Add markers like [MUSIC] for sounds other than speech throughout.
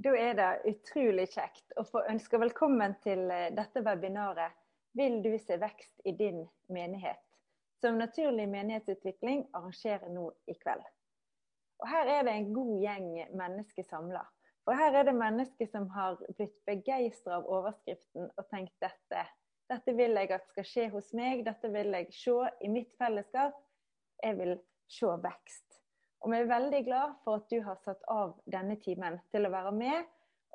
Da er det utrolig kjekt å få ønske velkommen til eh, dette webinaret 'Vil du se vekst i din menighet?' som Naturlig menighetsutvikling arrangerer nå i kveld. Og Her er det en god gjeng mennesker samla. For her er det mennesker som har blitt begeistra av overskriften og tenkt dette. Dette vil jeg at skal skje hos meg, dette vil jeg se i mitt fellesskap. Jeg vil se vekst. Og vi er veldig glad for at du har satt av denne timen til å være med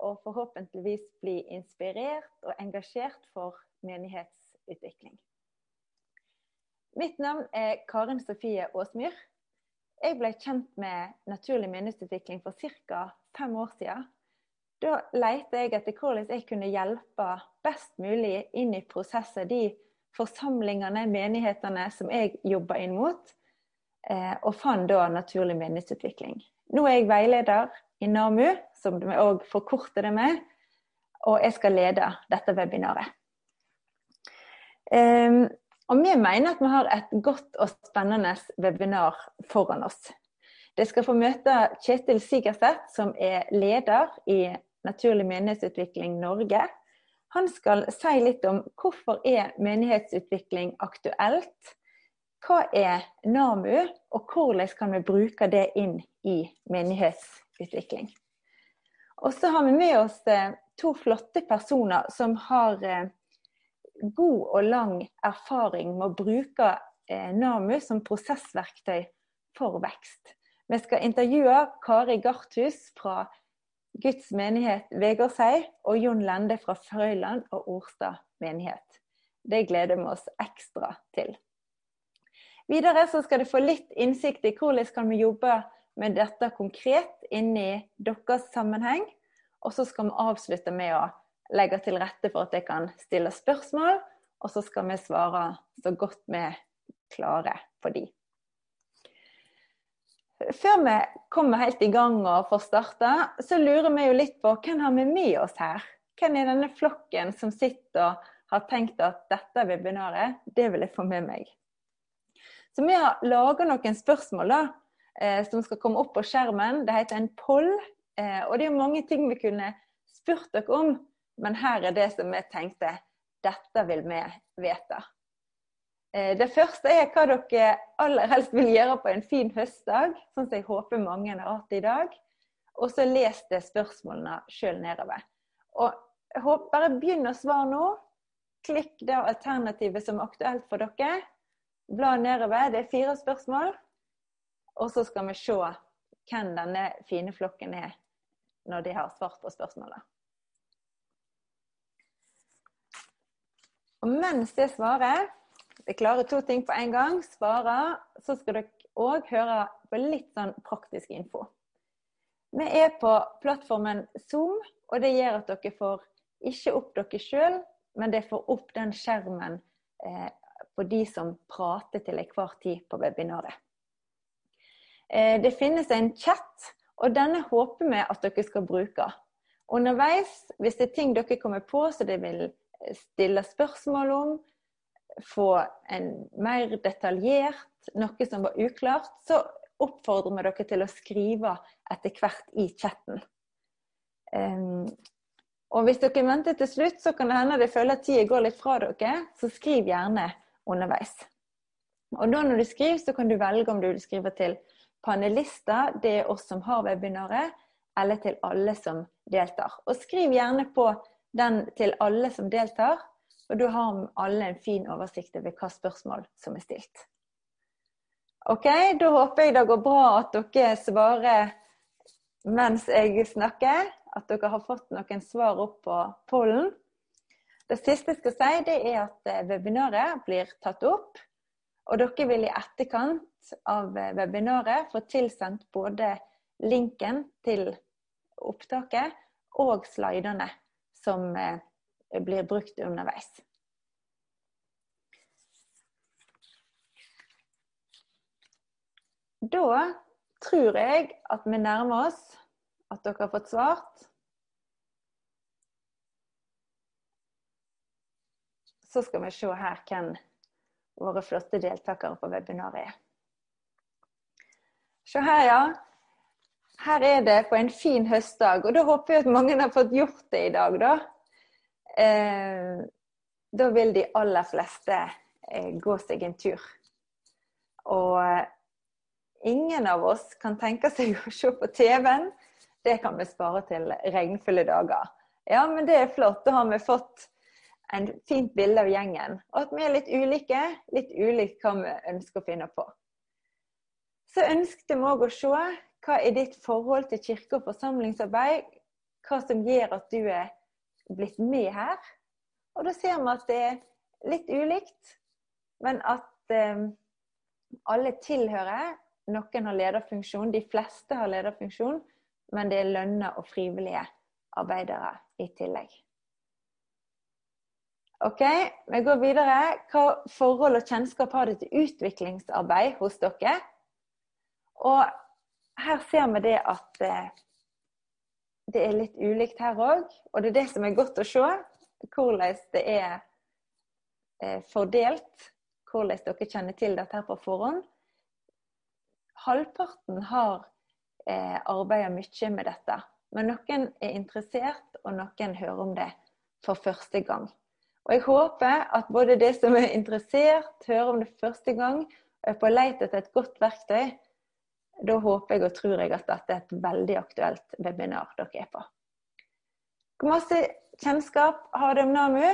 og forhåpentligvis bli inspirert og engasjert for menighetsutvikling. Mitt navn er Karin Sofie Aasmyr. Jeg ble kjent med naturlig menighetsutvikling for ca. fem år siden. Da lette jeg etter hvordan jeg kunne hjelpe best mulig inn i prosesser de forsamlingene, menighetene, som jeg jobber inn mot og fant da naturlig minnesutvikling. Nå er jeg veileder i NAMU, som vi òg forkorter det med, og jeg skal lede dette webinaret. Um, og vi mener at vi har et godt og spennende webinar foran oss. Det skal få møte Kjetil Sigerseth, som er leder i Naturlig menighetsutvikling Norge. Han skal si litt om hvorfor er menighetsutvikling aktuelt hva er NAMU, og hvordan kan vi bruke det inn i menighetsutvikling? Og så har vi med oss eh, to flotte personer som har eh, god og lang erfaring med å bruke eh, NAMU som prosessverktøy for vekst. Vi skal intervjue Kari Garthus fra Guds menighet Vegårshei og Jon Lende fra Frøyland og Orstad menighet. Det gleder vi oss ekstra til. Videre så skal du få litt innsikt i hvordan kan vi jobbe med dette konkret inni deres sammenheng. Og så skal vi avslutte med å legge til rette for at jeg kan stille spørsmål, og så skal vi svare så godt vi klarer på de. Før vi kommer helt i gang og får starta, så lurer vi jo litt på hvem har vi med oss her? Hvem er denne flokken som sitter og har tenkt at dette webinaret, det vil jeg få med meg? Så vi har laga noen spørsmål da, eh, som skal komme opp på skjermen. Det heter en poll. Eh, og det er mange ting vi kunne spurt dere om, men her er det som vi tenkte dette vil vi vite. Eh, det første er hva dere aller helst vil gjøre på en fin høstdag, sånn som jeg håper mange har hatt i dag. Og så les det spørsmålene sjøl nedover. Og jeg håper Bare begynn å svare nå. Klikk det alternativet som er aktuelt for dere. Bla nedover. Det er fire spørsmål. Og så skal vi se hvem denne fine flokken er når de har svart på spørsmålet. Og mens jeg svarer, jeg klarer to ting på en gang, svarer, så skal dere òg høre på litt sånn praktisk info. Vi er på plattformen Zoom, og det gjør at dere får ikke opp dere sjøl, men det får opp den skjermen eh, for de som prater til enhver tid på webinaret. Eh, det finnes en chat, og denne håper vi at dere skal bruke. Underveis, hvis det er ting dere kommer på så dere vil stille spørsmål om, få en mer detaljert, noe som var uklart, så oppfordrer vi dere til å skrive etter hvert i chatten. Um, og hvis dere venter til slutt, så kan det hende dere føler at tida går litt fra dere, så skriv gjerne underveis. Og da når du skriver, så kan du velge om du vil skrive til panelister, det er oss som har webinaret, eller til alle som deltar. Og skriv gjerne på den til alle som deltar, og da har alle en fin oversikt over hva spørsmål som er stilt. Ok, da håper jeg det går bra at dere svarer mens jeg snakker. At dere har fått noen svar opp på pollen. Det siste jeg skal si, det er at eh, webinaret blir tatt opp. Og dere vil i etterkant av eh, webinaret få tilsendt både linken til opptaket og slidene som eh, blir brukt underveis. Da tror jeg at vi nærmer oss at dere har fått svart. Så skal vi se her hvem våre flotte deltakere på webinaret er. Se her, ja. her er det på en fin høstdag, og da håper jeg at mange har fått gjort det i dag, da. Eh, da vil de aller fleste eh, gå seg en tur. Og eh, ingen av oss kan tenke seg å se på TV-en. Det kan vi spare til regnfulle dager. Ja, men det er flott. Da har vi fått en fint bilde av gjengen. Og at vi er litt ulike. Litt ulikt hva vi ønsker å finne på. Så ønsket vi òg å se hva er ditt forhold til kirke- og forsamlingsarbeid? Hva som gjør at du er blitt med her? Og da ser vi at det er litt ulikt, men at eh, alle tilhører. Noen har lederfunksjon, de fleste har lederfunksjon, men det er lønna og frivillige arbeidere i tillegg. OK, vi går videre. Hva forhold og kjennskap har det til utviklingsarbeid hos dere? Og her ser vi det at eh, det er litt ulikt her òg. Og det er det som er godt å se. Hvordan det er eh, fordelt. Hvordan dere kjenner til dette her på forhånd. Halvparten har eh, mye med dette. Men noen er interessert, og noen hører om det for første gang. Og jeg håper at både det som er interessert, hører om det første gang, og er på leit etter et godt verktøy, da håper jeg og tror jeg at dette er et veldig aktuelt webinar dere er på. Hvor masse kjennskap har det om NAMU?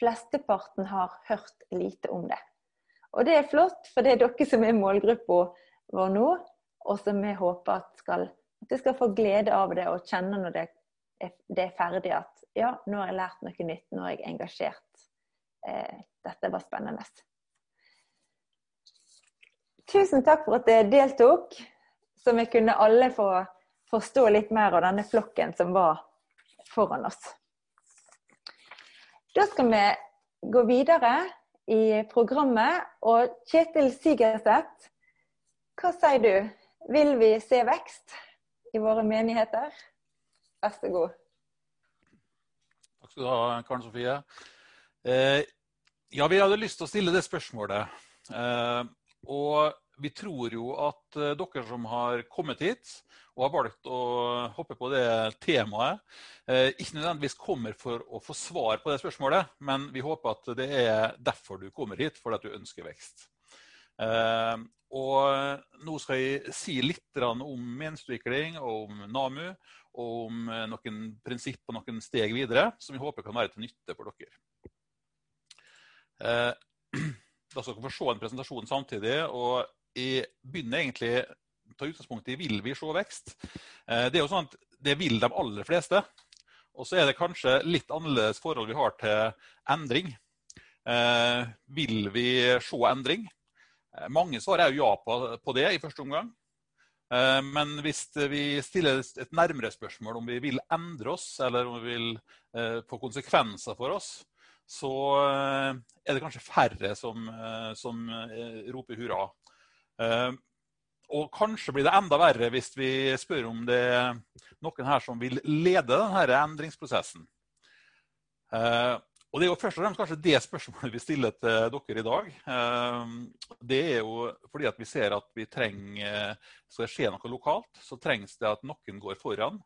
Flesteparten har hørt lite om det. Og det er flott, for det er dere som er målgruppa vår nå, og som vi håper at, skal, at de skal få glede av det og kjenne når det det er ferdig at ja, nå har jeg lært noe nytt, nå er jeg engasjert. Eh, dette var spennende. Tusen takk for at dere deltok, så vi kunne alle få forstå litt mer av denne flokken som var foran oss. Da skal vi gå videre i programmet. Og Kjetil Sigerseth, hva sier du? Vil vi se vekst i våre menigheter? Vær så god. Takk skal du ha, Karen Sofie. Eh, ja, vi hadde lyst til å stille det spørsmålet. Eh, og vi tror jo at uh, dere som har kommet hit og har valgt å hoppe på det temaet, uh, ikke nødvendigvis kommer for å få svar på det spørsmålet, men vi håper at det er derfor du kommer hit, fordi at du ønsker vekst. Uh, og nå skal jeg si litt om menstutvikling og om NAMU og om noen prinsipp og noen steg videre som vi håper kan være til nytte for dere. [CLEARS THROAT] Da skal dere få se en presentasjon samtidig. og Jeg begynner egentlig ta utgangspunkt i vil vi se vekst. Eh, det er jo sånn at det vil de aller fleste. Og så er det kanskje litt annerledes forhold vi har til endring. Eh, vil vi se endring? Eh, mange svarer jo ja på, det i første omgang. Men hvis vi stiller et nærmere spørsmål om vi vil endre oss, eller om vi vil få konsekvenser for oss, så eh, er det kanskje færre som, eh, som eh, roper hurra. Og kanskje blir det enda verre hvis vi spør om det er noen her som vil lede denne endringsprosessen. Og Det er jo først og fremst kanskje det spørsmålet vi stiller til dere i dag. Det er jo fordi at vi ser at vi trenger Skal det skje noe lokalt, så trengs det at noen går foran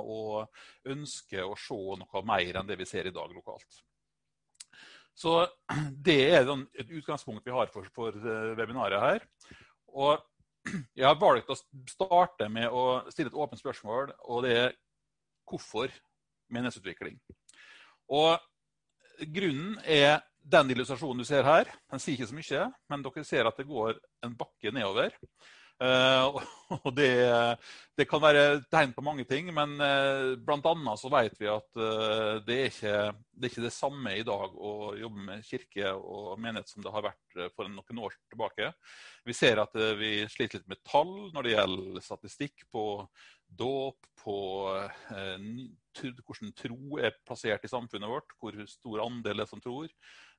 og ønsker å se noe mer enn det vi ser i dag lokalt. Så [CLEARS THROAT] det er et utgangspunkt vi har for, for eh, webinaret her. Og [CLEARS THROAT] jeg har valgt å starte med å stille et åpent spørsmål, og det er hvorfor menighetsutvikling? Og grunnen er den illustrasjonen du ser her. Den sier ikke så mye, men dere ser at det går en bakke nedover. Uh, og det, det, kan være tegn på mange ting, men uh, bl.a. så vet vi at uh, det, er ikke, det, er ikke, det samme i dag å jobbe med kirke og menighet som det har vært for noen år tilbake. Vi ser at vi sliter litt med tall når det gjelder statistikk på dåp, på hvordan tro er plassert i samfunnet vårt, hvor stor andel er som tror.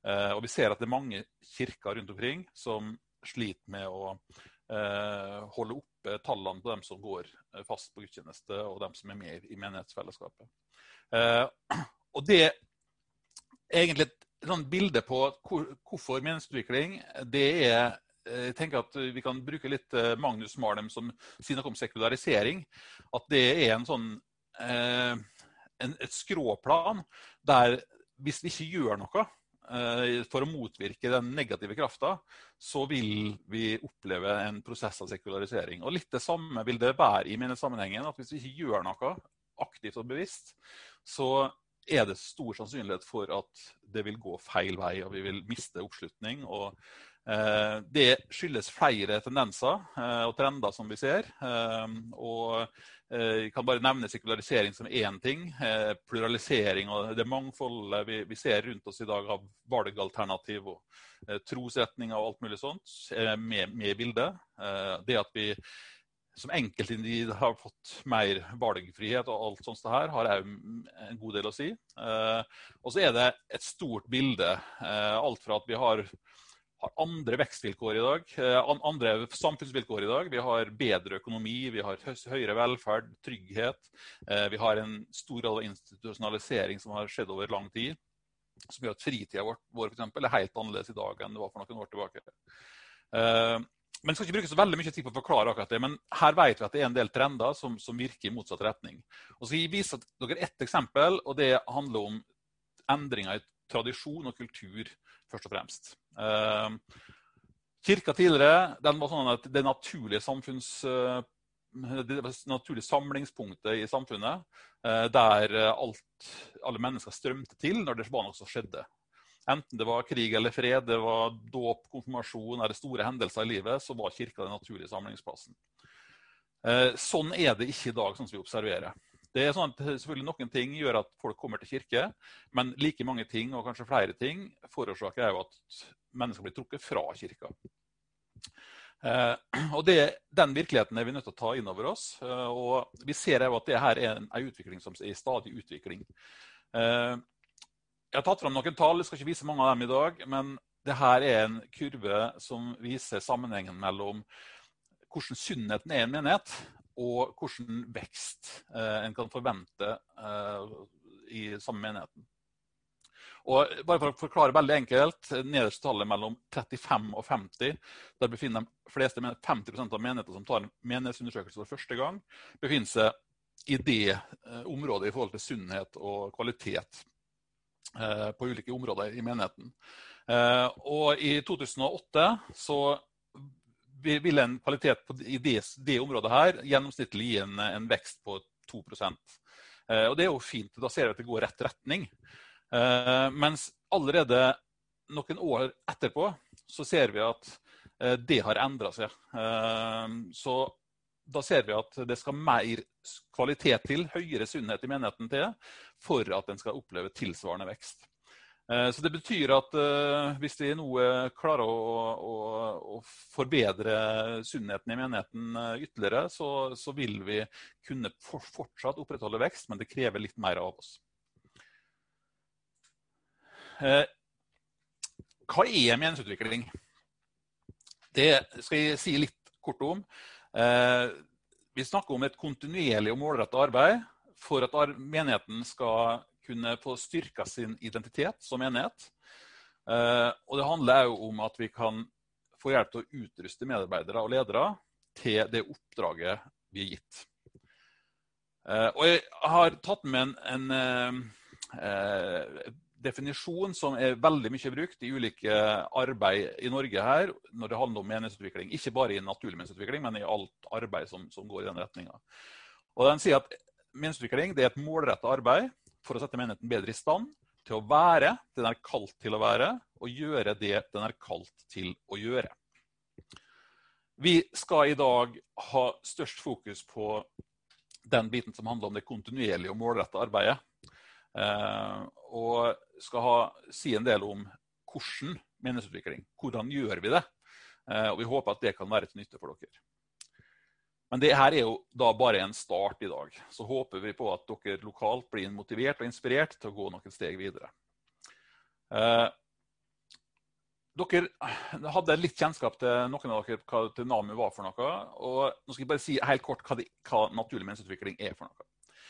og vi ser at det er mange kirker rundt omkring som sliter med å Eh, holde oppe tallene på dem som går eh, fast på gudstjeneste, og dem som er med i menighetsfellesskapet. Eh, og det er egentlig et sånn bilde på hvorfor meningsutvikling det er jeg tenker at vi kan bruke litt Magnus Marlem som sier noe om sekularisering. At det er en sånn en, et skråplan der hvis vi ikke gjør noe for å motvirke den negative krafta, så vil vi oppleve en prosess av sekularisering. Og Litt det samme vil det være i mine sammenhengen, at Hvis vi ikke gjør noe aktivt og bevisst, så er det stor sannsynlighet for at det vil gå feil vei, og vi vil miste oppslutning. og eh, Det skyldes flere tendenser eh, og trender som vi ser. Eh, og jeg kan bare nevne sekularisering som én ting. Pluralisering og det mangfoldet vi, ser rundt oss i dag av valgalternativ og trosretninger og alt mulig sånt, med, med bildet. Det at vi som enkeltindivid har fått mer valgfrihet og alt sånt her, har òg en god del å si. Eh, og så er det et stort bilde. Eh, alt fra at vi har, har andre vekstvilkår i dag, eh, andre samfunnsvilkår i dag. Vi har bedre økonomi, vi har høyere velferd, trygghet. Eh, vi har en stor grad av institusjonalisering som har skjedd over lang tid. Som gjør at fritida vår, for eksempel, er helt annerledes i dag enn det var for noen år tilbake. Eh, men jeg skal ikke bruke så veldig mye tid på å forklare akkurat det, men her vet vi at det er en del trender som, som virker i motsatt retning. Og så skal jeg vise dere ett eksempel, og det handler om endringer i tradisjon og kultur, først og fremst. Uh, kirka tidligere den var sånn at det naturlige. Uh, det naturlige samlingspunktet i samfunnet, uh, der alt, alle mennesker strømte til når det var noe som skjedde. Enten det var krig eller fred, det var dåp, konfirmasjon eller store hendelser i livet, så var kirka den naturlige samlingsplassen. Eh, sånn er det ikke i dag, sånn som vi observerer. Det er sånn at selvfølgelig Noen ting gjør at folk kommer til kirke, men like mange ting og kanskje flere ting forårsaker jo at mennesker blir trukket fra kirka. Eh, og det, Den virkeligheten er vi nødt til å ta inn over oss. Eh, og Vi ser jo at det her er en, utvikling som er i stadig utvikling. Jeg har tatt fram noen tall, jeg skal ikke vise mange av dem i dag. Men det her er en kurve som viser sammenhengen mellom hvordan sunnheten er i en menighet, og hvordan vekst eh, en kan forvente eh, i samme menigheten. Og bare for å forklare veldig enkelt, Nederste tallet mellom 35 og 50, der befinner de fleste 50% av menigheter som tar en menighetsundersøkelse for første gang, befinner seg i det eh, området i forhold til sunnhet og kvalitet. På ulike områder i menigheten. Og i 2008 så vil en kvalitet i det, det området her gjennomsnittlig gi en, en vekst på 2 eh, Og det er jo fint. Da ser vi at det går rett retning. Mens allerede noen år etterpå så ser vi at det har endra seg. Så da ser vi at det skal mer kvalitet til, høyere sunnhet i menigheten til, for at en skal oppleve tilsvarende vekst. Eh, så Det betyr at uh, hvis vi nå klarer å, å, å, forbedre sunnheten i menigheten ytterligere, så, så vil vi kunne for, fortsatt opprettholde vekst, men det krever litt mer av oss. Hva er menighetsutvikling? Det skal jeg si litt kort om. Vi snakker om et kontinuerlig og målretta arbeid for at menigheten skal kunne få styrka sin identitet som menighet. Eh, og det handler òg om at vi kan få hjelp til å utruste medarbeidere og ledere til det oppdraget vi er gitt. Eh, og jeg har tatt med en, en en definisjon som er veldig mye brukt i ulike arbeid i Norge her når det handler om menighetsutvikling. Ikke bare i naturlig menighetsutvikling, men i alt arbeid som, som går i den retninga. Den sier at Menighetsutvikling er et målrettet arbeid for å sette menigheten bedre i stand til å være det den er kalt til å være, og gjøre det den er kalt til å gjøre. Vi skal i dag ha størst fokus på den biten som handler om det kontinuerlige og målretta arbeidet. Eh, og skal ha, si en del om hvordan menighetsutvikling. Hvordan gjør vi det? Eh, og vi håper at det kan være til nytte for dere. Men det her er jo da bare en start i dag. Så håper vi på at dere lokalt blir motivert og inspirert til å gå noen steg videre. Eh, dere hadde litt kjennskap til noen av dere hva til NAMU var for noe. og Nå skal jeg bare si helt kort hva, det, hva naturlig menneskeutvikling er for noe.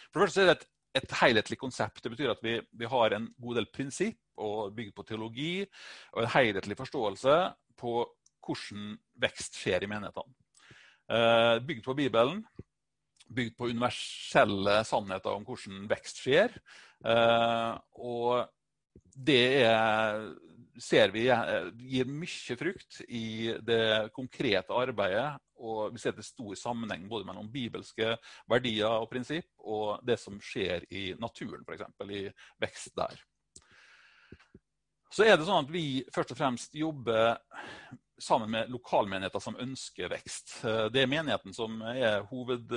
For det første er det et, et helhetlig konsept. Det betyr at vi, vi har en god del prinsipp og bygd på teologi og en helhetlig forståelse på hvordan vekst skjer i menighetene. Eh, bygd på Bibelen, bygd på universelle sannheter om hvordan vekst skjer. Eh, og det er, ser vi gir mye frukt i det konkrete arbeidet. Og vi ser det stor sammenheng både mellom bibelske verdier og prinsipp og det som skjer i naturen, f.eks. i vekst der. Så er det sånn at vi først og fremst jobber sammen med lokalmenigheter som ønsker vekst. Det er menigheten som er hoved,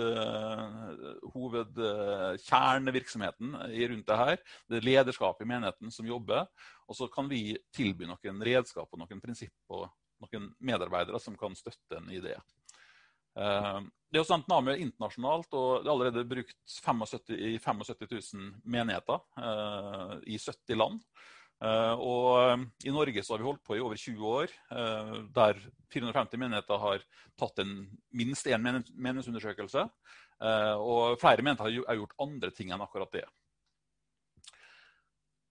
hovedkjernevirksomheten rundt det her. Det er lederskapet i menigheten som jobber. Og så kan vi tilby noen redskap og noen prinsipp og noen medarbeidere som kan støtte en idé. Det er jo sendt er internasjonalt, og det er allerede brukt 75, i 75 000 menigheter i 70 land. Eh, og eh, I Norge så har vi holdt på i over 20 år, eh, der 450 menigheter har tatt en, minst én meningsundersøkelse. Og flere menigheter har gjort andre ting enn akkurat det.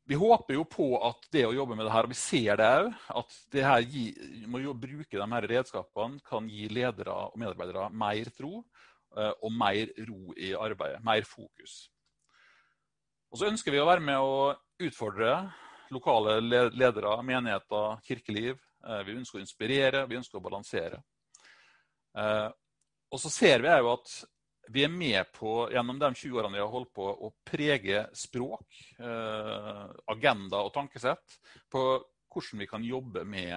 Vi håper jo på at det å jobbe med det her, og vi ser det òg, at det her gi, må jo bruke de her redskapene kan gi ledere og medarbeidere mer tro og mer ro i arbeidet. Mer fokus. Og så ønsker vi å være med å utfordre lokale ledere, menigheter, kirkeliv. Eh, vi ønsker å inspirere, vi ønsker å balansere. Eh, og så ser vi jo at vi er med på, gjennom de 20 årene vi har holdt på, å prege språk, eh, agenda og tankesett på hvordan vi kan jobbe med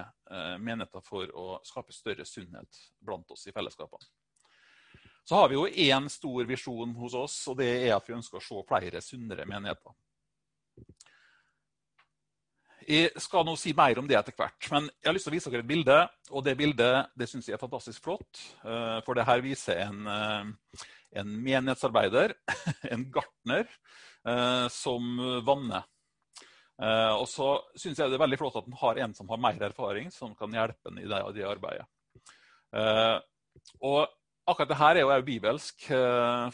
menigheter for å skape større sunnhet blant oss i fellesskapene. Så har vi jo én stor visjon hos oss, og det er at vi ønsker å se flere sunnere menigheter. Jeg skal nå si mer om det etter hvert, men jeg har lyst til å vise dere et bilde. Og det bildet det synes jeg er fantastisk flott, eh, for det her viser en, eh, en menighetsarbeider, [LAUGHS] en gartner, eh, som vanner. Og så synes jeg det er veldig flott at en har en som har mer erfaring, som kan hjelpe en i det, det arbeidet. Og akkurat dette er jo bibelsk.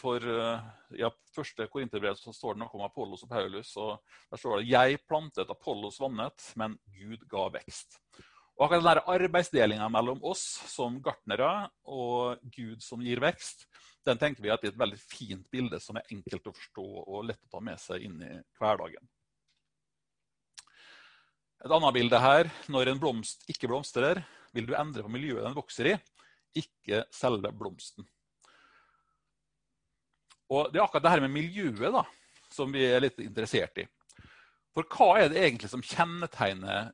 For i ja, første Korinterbrev står det noe om Apollos og Paulus. og Der står det 'Jeg plantet, Apollos vannet, men Gud ga vekst'. Og akkurat den Arbeidsdelinga mellom oss som gartnere og Gud som gir vekst, den tenker vi er et veldig fint bilde som er enkelt å forstå og lett å ta med seg inn i hverdagen. Et annet bilde her. Når en blomst ikke blomstrer, vil du endre på miljøet den vokser i ikke selve blomsten. Og Det er akkurat det her med miljøet da, som vi er litt interessert i. For hva er det egentlig som kjennetegner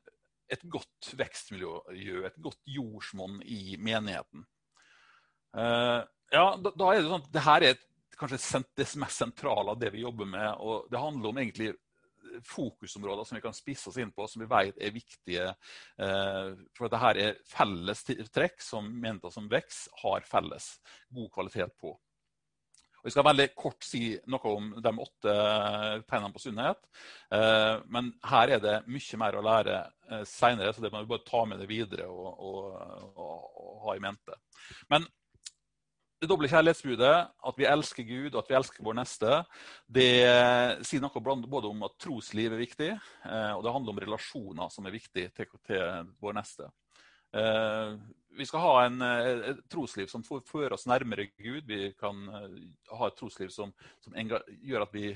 et godt vekstmiljø, et godt jordsmonn i menigheten? Uh, ja, da, da, er det sånn at det her er et, kanskje det mest sentrale av det vi jobber med. og Det handler om egentlig fokusområder som vi kan spisse oss inn på, som vi vet er viktige. Uh, for dette er felles trekk som menigheter som vokser, har felles god kvalitet på. Jeg skal veldig kort si noe om de åtte tegnene på sunnhet. Eh, men her er det mye mer å lære eh, seinere, så det må vi bare ta med det videre og, og, og, og ha i mente. Men det doble kjærlighetsbudet, at vi elsker Gud og at vi elsker vår neste, det sier noe både om at trosliv er viktig, eh, og det handler om relasjoner som er viktige til, til vår neste. Eh, vi skal ha en, eh, et trosliv som fører oss nærmere Gud. Vi kan ha et trosliv som, som gjør at vi,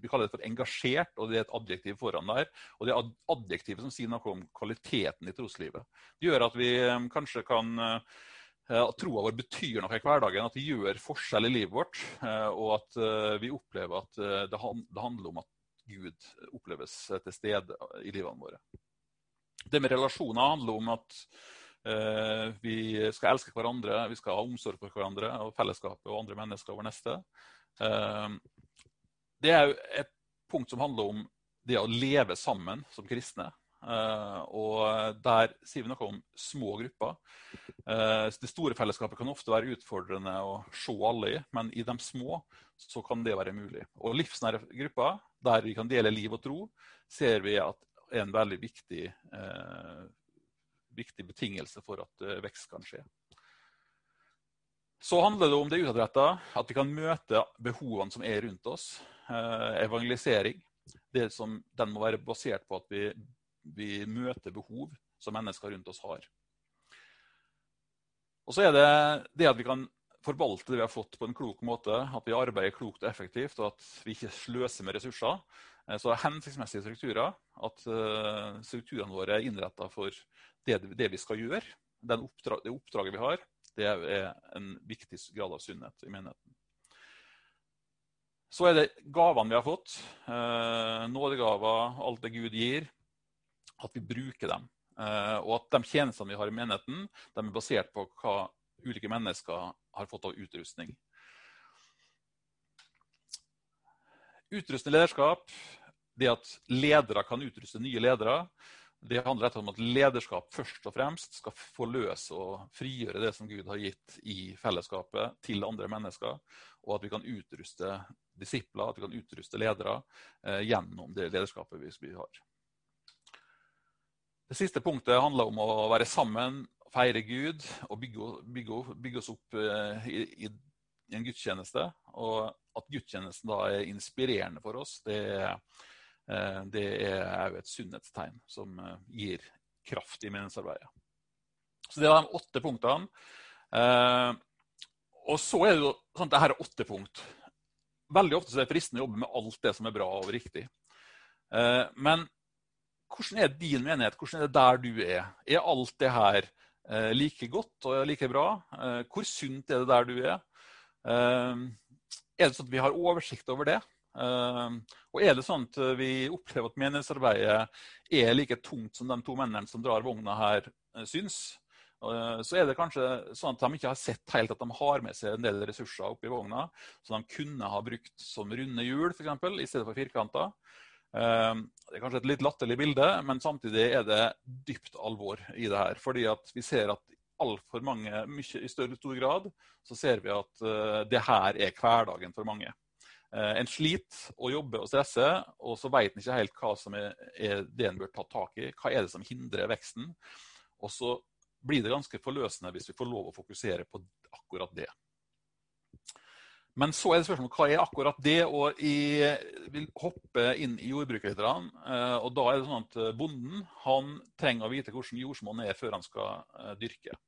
vi kaller det for engasjert, og det er et adjektiv foran der. Og det er adjektivet som sier noe om kvaliteten i troslivet. Det gjør at vi kanskje kan Eh, at troa vår betyr noe i hverdagen, at det gjør forskjell i livet vårt. Eh, og at eh, vi opplever at det handler om at Gud oppleves til stede i livene våre. Det med relasjoner handler om at vi skal elske hverandre, vi skal ha omsorg for hverandre og fellesskapet og andre mennesker over neste. Det er et punkt som handler om det å leve sammen som kristne. Uh, og Der sier vi noe om små grupper. Det store fellesskapet kan ofte være utfordrende å se alle i, men i de små så kan det være mulig. Og Livsnære grupper, der vi kan dele liv og tro, ser vi at er en veldig viktig, viktig betingelse for at vekst kan skje. Så handler det om det utadretta, at vi kan møte behovene som er rundt oss. evangelisering. Det som, den må være basert på at vi vi møter behov som mennesker rundt oss har. Og så er det det at vi kan forvalte det vi har fått på en klok måte, at vi arbeider klokt og effektivt, og at vi ikke sløser med ressurser. Eh, så hensiktsmessige strukturer, at strukturene våre er innretta for det, det, vi skal gjøre. Oppdrag, det oppdraget vi har, det er en viktig grad av sunnhet i menigheten. Så er det gavene vi har fått. Uh, nådegaver, alt det Gud gir. At vi bruker dem. Uh, og at de tjenestene vi har i menigheten, de er basert på hva ulike mennesker har fått av utrustning. Utrustende lederskap, det at ledere kan utruste nye ledere, det handler rett om at lederskap først og fremst skal forløse og frigjøre det som Gud har gitt i fellesskapet til andre mennesker, og at vi kan utruste disipler, at vi kan utruste ledere eh, gjennom det lederskapet vi har. Det siste punktet handler om å være sammen, feire Gud og bygge, bygge, bygge oss opp eh, i, i, en gudstjeneste. Og at gudstjenesten da er inspirerende for oss, det er det er òg et sunnhetstegn som eh, gir kraft i menighetsarbeidet. Så det var de åtte punktene. Eh, og så er det jo sånn at dette er åtte punkt. Veldig ofte så er det fristende å jobbe med alt det som er bra og riktig. Men hvordan er din menighet? Hvordan er det der du er? Er alt det her like godt og like bra? Hvor sunt er det der du er? Er det sånn at vi har oversikt over det? Ehm, og er det sånn at vi opplever at menighetsarbeidet er like tungt som de to mennene som drar vogna her, eh, syns, eh, så er det kanskje sånn at de ikke har sett helt at de har med seg en del ressurser oppi vogna som de kunne ha brukt som runde hjul, f.eks., i stedet for firkanter. Ehm, det er kanskje et litt latterlig bilde, men samtidig er det dypt alvor i det her. Fordi at vi ser at altfor mange, mye, i større stor grad, så ser vi at det her er hverdagen for mange. Eh, en sliter og jobber og stresser, og så vet en ikke helt hva som er, er, det en bør ta tak i. Hva er det som hindrer veksten? Og så blir det ganske forløsende hvis vi får lov å fokusere på akkurat det. Men så er det spørsmålet hva er akkurat det? Og jeg vil hoppe inn i jordbruket litt. Eh, og da er det sånn at bonden han trenger å vite hvordan jordsmonnet er før han skal eh, dyrke.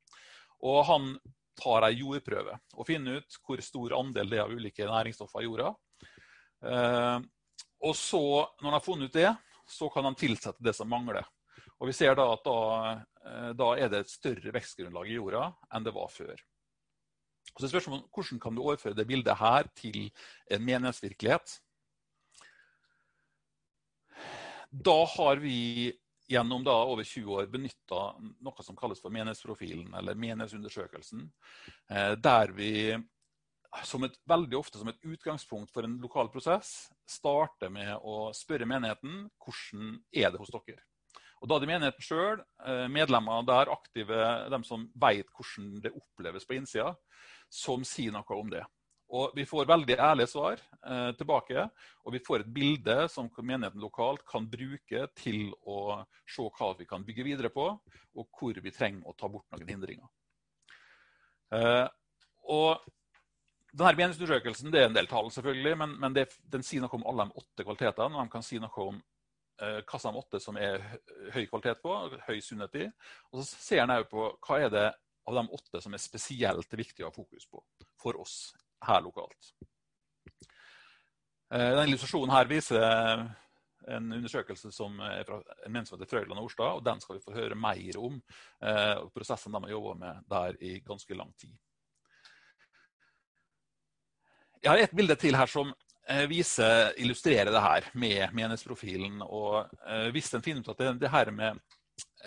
Og han tar ei jordprøve og finner ut hvor stor andel det er av ulike næringsstoffer i jorda. Eh, og så, når han har funnet ut det, så kan han tilsette det som mangler. Og vi ser da at da, eh, da er det et større vekstgrunnlag i jorda enn det var før. Og så spørsmålet Hvordan kan du overføre det bildet her til en menighetsvirkelighet? Da har vi gjennom da over 20 år benytta noe som kalles for menighetsprofilen, eller menighetsundersøkelsen, eh, der vi et, veldig ofte som et utgangspunkt for en lokal prosess starter med å spørre menigheten hvordan er det hos dere. Og Da er det menigheten sjøl, eh, medlemmer der aktive, de som vet hvordan det oppleves på innsida, som sier noe om det. Og Vi får veldig ærlige svar eh, tilbake, og vi får et bilde som menigheten lokalt kan bruke til å se hva vi kan bygge videre på, og hvor vi trenger å ta bort noen hindringer. Eh, og denne meningsundersøkelsen det er en del tall, selvfølgelig, men, men det, den sier noe om alle de åtte kvalitetene. og De kan si noe om eh, hva som åtte som er høy kvalitet på, høy sunnhet i. Og så ser en òg på hva er det av de åtte som er spesielt viktig å ha fokus på for oss her lokalt. Eh, denne illustrasjonen her viser en undersøkelse som er fra en menn som heter Frøyland og Orstad, og den skal vi få høre mer om. Eh, prosessen de har jobba med der i ganske lang tid. Jeg har et bilde til her som eh, viser, illustrerer det her med menighetsprofilen. Og eh, hvis en finner ut at det, det her med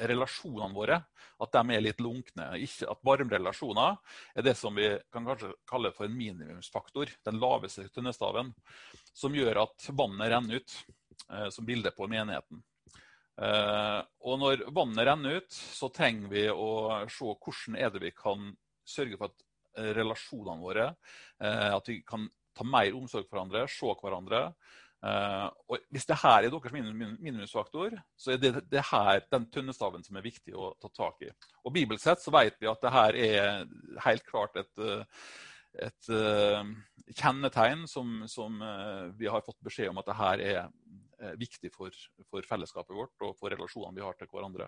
relasjonene våre at de er litt lunkne. Ikke at varme relasjoner er det som vi kan kanskje kalle for en minimumsfaktor. Den laveste tønnestaven. Som gjør at vannet renner ut, eh, som bilde på menigheten. og når vannet renner ut, så trenger vi å se hvordan er det vi kan sørge for at relasjonene våre. Eh, at vi kan ta mer omsorg for hverandre, se hverandre. Uh, og Hvis det her er deres minimumsfaktor, så er det, det her den tønnestaven som er viktig å ta tak i. Og Bibelsett så vet vi at det her er helt klart et, et kjennetegn som, som vi har fått beskjed om at det her er viktig for, for, fellesskapet vårt og for relasjonene vi har til hverandre.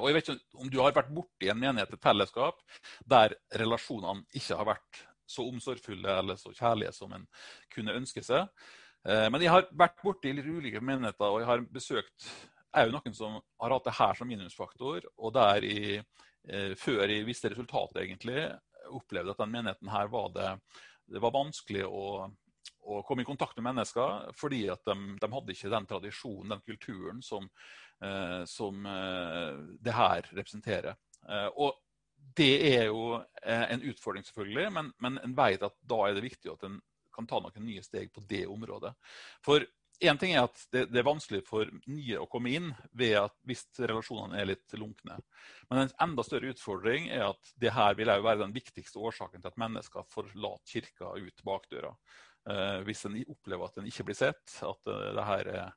Og jeg vet ikke om du har vært borti en menighet, et fellesskap, der relasjonene ikke har vært så omsorgsfulle eller så kjærlige som en kunne ønske seg. Men jeg har vært borti litt ulike menigheter, og jeg har besøkt er jo noen som har hatt det her som minimumsfaktor, og der jeg, før jeg visste resultatet, egentlig, opplevde at den menigheten her var det, det var vanskelig å, å, komme i kontakt med mennesker, fordi at de, de hadde ikke den tradisjonen, den kulturen, som, eh, som eh, det her representerer. Eh, og det er jo eh, en utfordring, selvfølgelig, men, men en vet at da er det viktig at en kan ta noen nye steg på det området. For Én ting er at det, det, er vanskelig for nye å komme inn ved at hvis relasjonene er litt lunkne. Men en enda større utfordring er at det her vil være den viktigste årsaken til at mennesker forlater kirka ut bakdøra. Eh, hvis en opplever at en ikke blir sett, at uh, det her er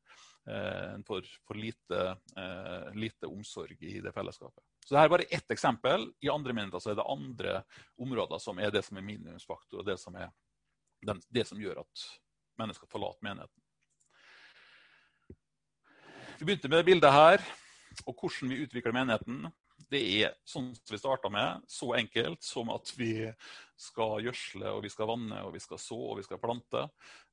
uh, for, for lite, lite, omsorg i det fellesskapet. Så Dette er bare ett eksempel. I andre menigheter er det andre områder som er det som er minimumsfaktor, og det som, er det som gjør at mennesker forlater menigheten. Vi begynte med det bildet her, og hvordan vi utvikler menigheten. Det er sånn som vi starta med, så enkelt som at vi skal gjødsle, og vi skal vanne, og vi skal så, og vi skal plante.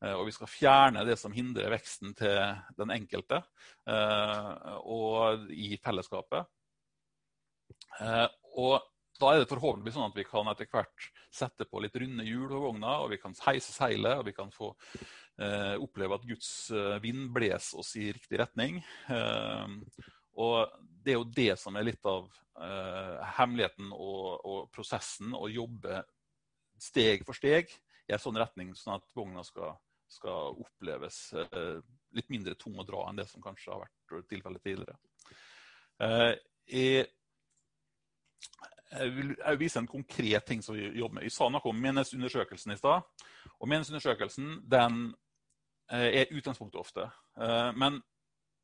Eh, og vi skal fjerne det som hindrer veksten til den enkelte, eh, og i fellesskapet. Eh, og da er det forhåpentligvis sånn at vi kan etter hvert sette på litt runde hjul på vogna, og vi kan heise seilet, og vi kan få oppleve at Guds vind bles oss i riktig retning. Og det er jo det som er litt av eh, hemmeligheten og, og, prosessen, å jobbe steg for steg i en sånn retning, sånn at vogna skal, skal oppleves eh, litt mindre tung å dra enn det som kanskje har vært tilfellet tidligere. Eh, jeg jeg vil vise en konkret ting som vi jobber med. Vi sa noe om menighetsundersøkelsen i stad. Og Menighetsundersøkelsen den eh, er utgangspunktet ofte. Eh, men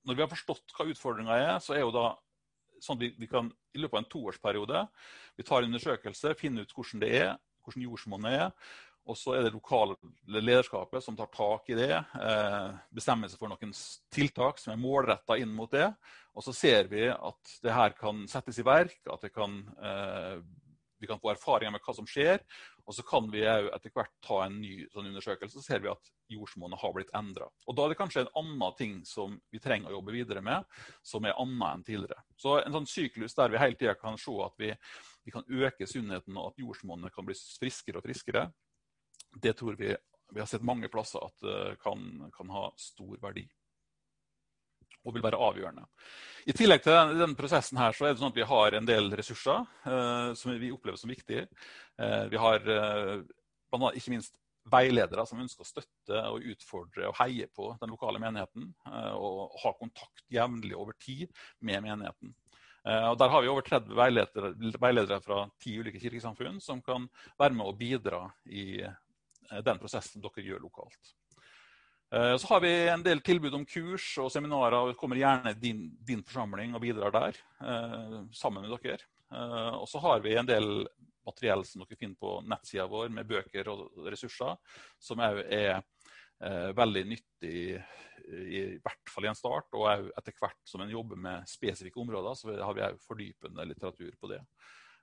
når vi har forstått hva utfordringa er, så er jo da sånn at vi, vi, kan i løpet av en toårsperiode vi tar en undersøkelse, finne ut hvordan det er, hvordan jordsmonnet er. Og så er det lokale lederskapet som tar tak i det, eh, bestemmer seg for noen tiltak som er målretta inn mot det. Og så ser vi at det her kan settes i verk, at kan, eh, vi kan få erfaringer med hva som skjer. Og så kan vi etter hvert ta en ny sånn undersøkelse, så ser vi at jordsmonnet har blitt endra. Og da er det kanskje en annen ting som vi trenger å jobbe videre med, som er annet enn tidligere. Så en sånn syklus der vi hele tida kan se at vi, vi kan øke sunnheten, og at jordsmonnet kan bli friskere og friskere det tror vi vi har sett mange plasser at det kan, kan, ha stor verdi. Og vil være avgjørende. I tillegg til denne, denne prosessen her, så er det sånn at vi har en del ressurser eh, som vi opplever som viktige. Eh, vi har eh, ikke minst veiledere som ønsker å støtte og utfordre og heie på den lokale menigheten. Eh, og ha kontakt jevnlig over tid med menigheten. Eh, og der har vi over 30 veiledere, veiledere fra ti ulike kirkesamfunn som kan være med å bidra i Eh, den prosessen dere gjør lokalt. Eh, så har vi en del tilbud om kurs og seminarer. kommer gjerne din, din forsamling og bidrar der eh, sammen med dere. Og så har vi en del materiell som dere finner på nettsida vår med bøker og ressurser, som òg er veldig nyttig i hvert fall i en start, og etter hvert som en jobber med spesifikke områder, så har vi òg fordypende litteratur på det.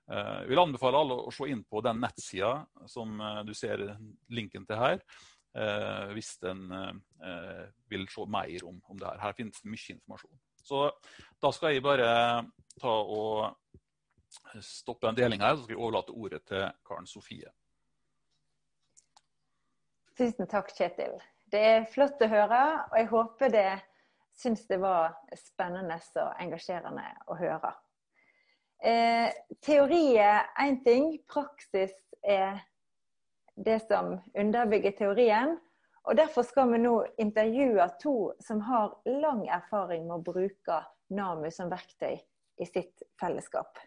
Jeg eh, vil anbefale alle å se inn på den nettsida som eh, du ser linken til her. Eh, hvis en vil se mer om, om det her. Her finnes det mye informasjon. Så da skal jeg bare ta og stoppe en deling her, så skal jeg overlate ordet til Karen Sofie. Tusen takk, Kjetil. Det er flott å høre, og jeg håper det syns det var spennende og engasjerende å høre. Eh, teori er én ting, praksis er det som underbygger teorien. Og Derfor skal vi nå intervjue to som har lang erfaring med å bruke NAMU som verktøy i sitt fellesskap.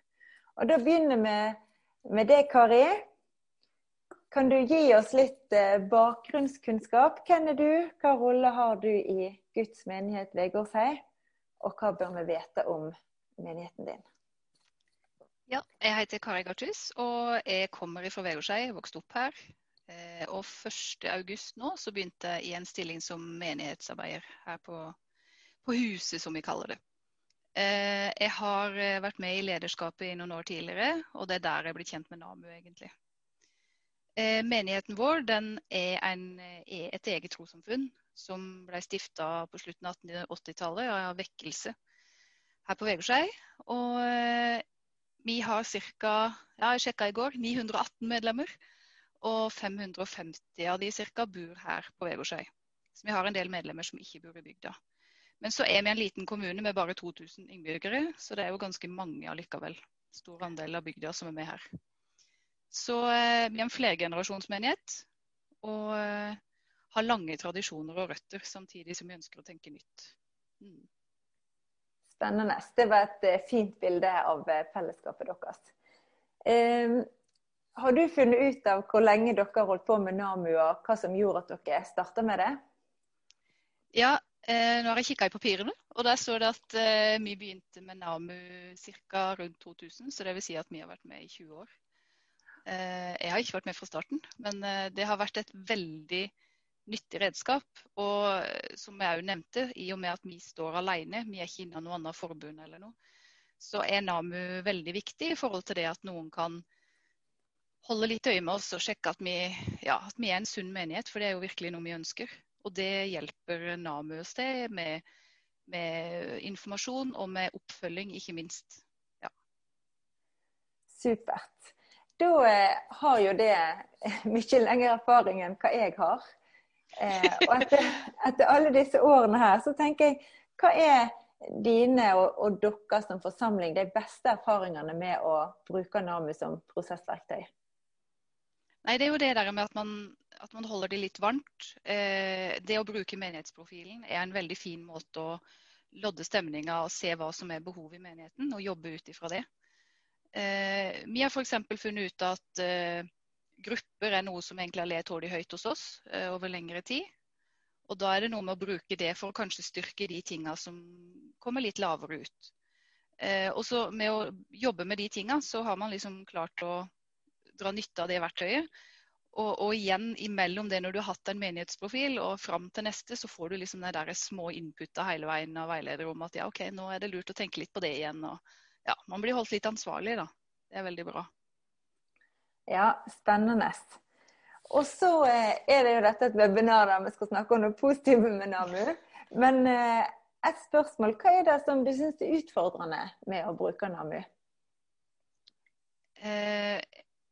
Og Da begynner vi med det, Kari. Kan du gi oss litt eh, bakgrunnskunnskap? Hvem er du? Hva rolle har du i Guds menighet Vegårshei? Og hva bør vi vite om menigheten din? Ja, jeg heter Kari Gartus og jeg kommer fra Vegårshei, vokste opp her. Eh, og 1.8 nå så begynte jeg i en stilling som menighetsarbeider her på, på, huset, som vi kaller det. Eh, jeg har eh, vært med i lederskapet i noen år tidligere, og det er der jeg er blitt kjent med NAMU, egentlig. Menigheten vår er, en, et eget trossamfunn som ble stifta på slutten av 1880-tallet av vekkelse her på Vegårshei. Og vi har ca. Ja, i går 918 medlemmer. Og 550 av de ca. bor her på Vegårshei. Så vi har en del medlemmer som ikke bor i bygda. Men så er vi en liten kommune med bare 2000 innbyggere, så det er jo ganske mange allikevel. Stor andel av bygda som er med her. Så eh, vi er en flergenerasjonsmenighet. Og eh, har lange tradisjoner og røtter, samtidig som vi ønsker å tenke nytt. Mm. Spennende. Det var et eh, fint bilde av eh, fellesskapet deres. Har du funnet ut av hvor lenge dere holdt på med NAMU, og hva som gjorde at dere starta med det? Ja, Eh, nå har jeg kikka i papirene, og der står det at vi begynte med NAMU ca. rundt 2000. Så det vil si at vi har vært med i 20 år. Jeg har ikke vært med fra starten, men det har vært et veldig nyttig redskap. Og eh, som jeg òg nevnte, i og med at vi står alene, vi er ikke innom noe annet forbund eller noe, så er NAMU veldig viktig i forhold til det at noen kan holde litt øye med oss og sjekke at vi, ja, at vi er en sunn menighet, for det er jo virkelig noe vi ønsker. Og det hjelper NAMU oss til med, med, informasjon og med oppfølging, ikke minst. Ja. Supert. Da eh, har jo det [LAUGHS] mye lengre erfaring enn hva jeg har. Eh, og etter, etter, alle disse årene her, så tenker jeg hva er dine og, og deres som forsamling de beste erfaringene med å bruke NAMU som prosessverktøy? Nei, Det er jo det der med at man, at man holder det litt varmt. Eh, det å bruke menighetsprofilen er en veldig fin måte å lodde stemninga og se hva som er behov i menigheten, og jobbe ut ifra det. Eh, vi har f.eks. funnet ut at eh, grupper er noe som egentlig har lett tålelig høyt hos oss eh, over lengre tid. Og da er det noe med å bruke det for å kanskje styrke de tinga som kommer litt lavere ut. Eh, og så med å jobbe med de tinga, så har man liksom klart å dra nytte av det verktøyet. Og, og, igjen imellom det når du har hatt en menighetsprofil og fram til neste, så får du liksom de der små inputa hele veien av veileder om at ja, OK, nå er det lurt å tenke litt på det igjen. Og ja, man blir holdt litt ansvarlig, da. Det er veldig bra. Ja, spennende. Og så eh, er det jo dette et webinar der vi skal snakke om noe positivt med NAMU. Men eh, et spørsmål. Hva er det som du syns er utfordrende med å bruke NAMU? Eh,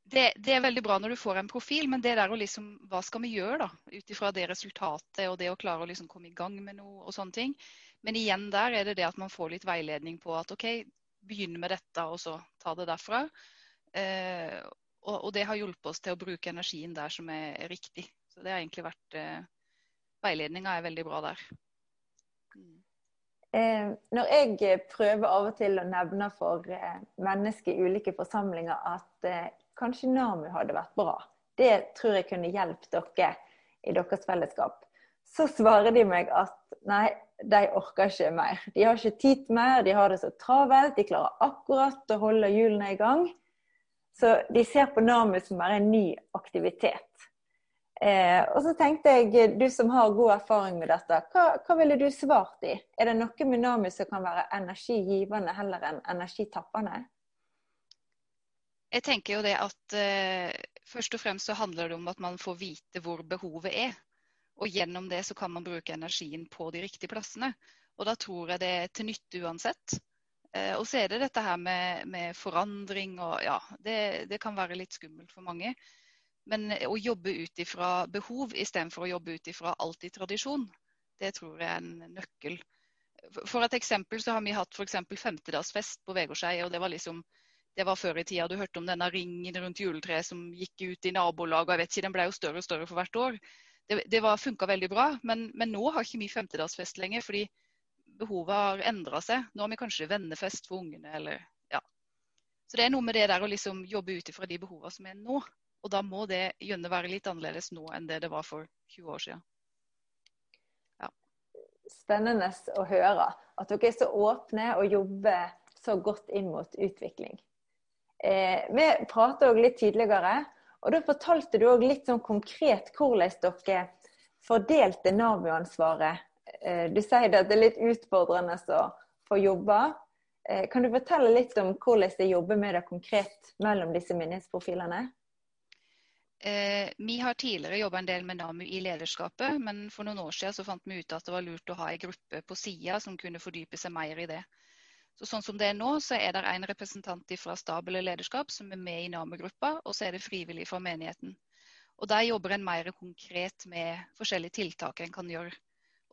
det, det, er veldig bra når du får en profil, men det der å liksom Hva skal vi gjøre, da? Ut ifra det resultatet og det å klare å liksom komme i gang med noe og sånne ting. Men igjen der er det det at man får litt veiledning på at OK, begynn med dette, og så ta det derfra. Og, og, det har hjulpet oss til å bruke energien der som er riktig. Så det har egentlig vært eh, Veiledninga er veldig bra der. Mm. Eh, når jeg prøver av og til å nevne for eh, mennesker i ulike forsamlinger at eh, kanskje NAMU hadde vært bra. Det tror jeg kunne hjulpet dere i deres fellesskap. Så svarer de meg at nei, de orker ikke mer. De har ikke tid mer, de har det så travelt. De klarer akkurat å holde hjulene i gang. Så de ser på NAMU som bare en ny aktivitet. Eh, og så tenkte jeg, du som har god erfaring med dette, hva, hva ville du svart i? Er det noe med NAMU som kan være energigivende heller enn energitappende? Jeg tenker jo det at eh, først og fremst så handler det om at man får vite hvor behovet er. Og gjennom det så kan man bruke energien på de riktige plassene. Og da tror jeg det er til nytte uansett. Uh, og så er det dette her med, med forandring og ja, det, det, kan være litt skummelt for mange. Men å jobbe ut ifra behov istedenfor å jobbe ut ifra alltid tradisjon, det tror jeg er en nøkkel. For et eksempel så har vi hatt f.eks. femtedagsfest på Vegårshei. og det var liksom det var før i tida. Du hørte om denne ringen rundt juletreet som gikk ut i nabolag. og jeg vet ikke, Den ble jo større og større for hvert år. Det, det funka veldig bra. Men, men, nå har ikke vi femtedagsfest lenger, fordi behovet har endra seg. Nå har vi kanskje vennefest for ungene. eller ja. Så det er noe med det der å liksom jobbe ut ifra de behovene som er nå. Og da må det gjerne være litt annerledes nå enn det det var for 20 år siden. Ja. Spennende å høre at dere er så åpne og jobber så godt inn mot utvikling. Eh, vi prata òg litt tidligere, og da fortalte du òg litt sånn konkret hvordan dere fordelte Navu-ansvaret. Eh, du sier at det er litt utfordrende å få jobbe. Eh, kan du fortelle litt om hvordan de jobber med det konkret mellom disse myndighetsprofilene? Eh, vi har tidligere jobba en del med NAMU i lederskapet, men for noen år siden fant vi ut at det var lurt å ha en gruppe på sida som kunne fordype seg mer i det. Så sånn som det er nå, så er det en representant fra stab eller lederskap som er med i NAMU-gruppa, og så er det frivillig fra menigheten. Og Der jobber en mer konkret med forskjellige tiltak en kan gjøre.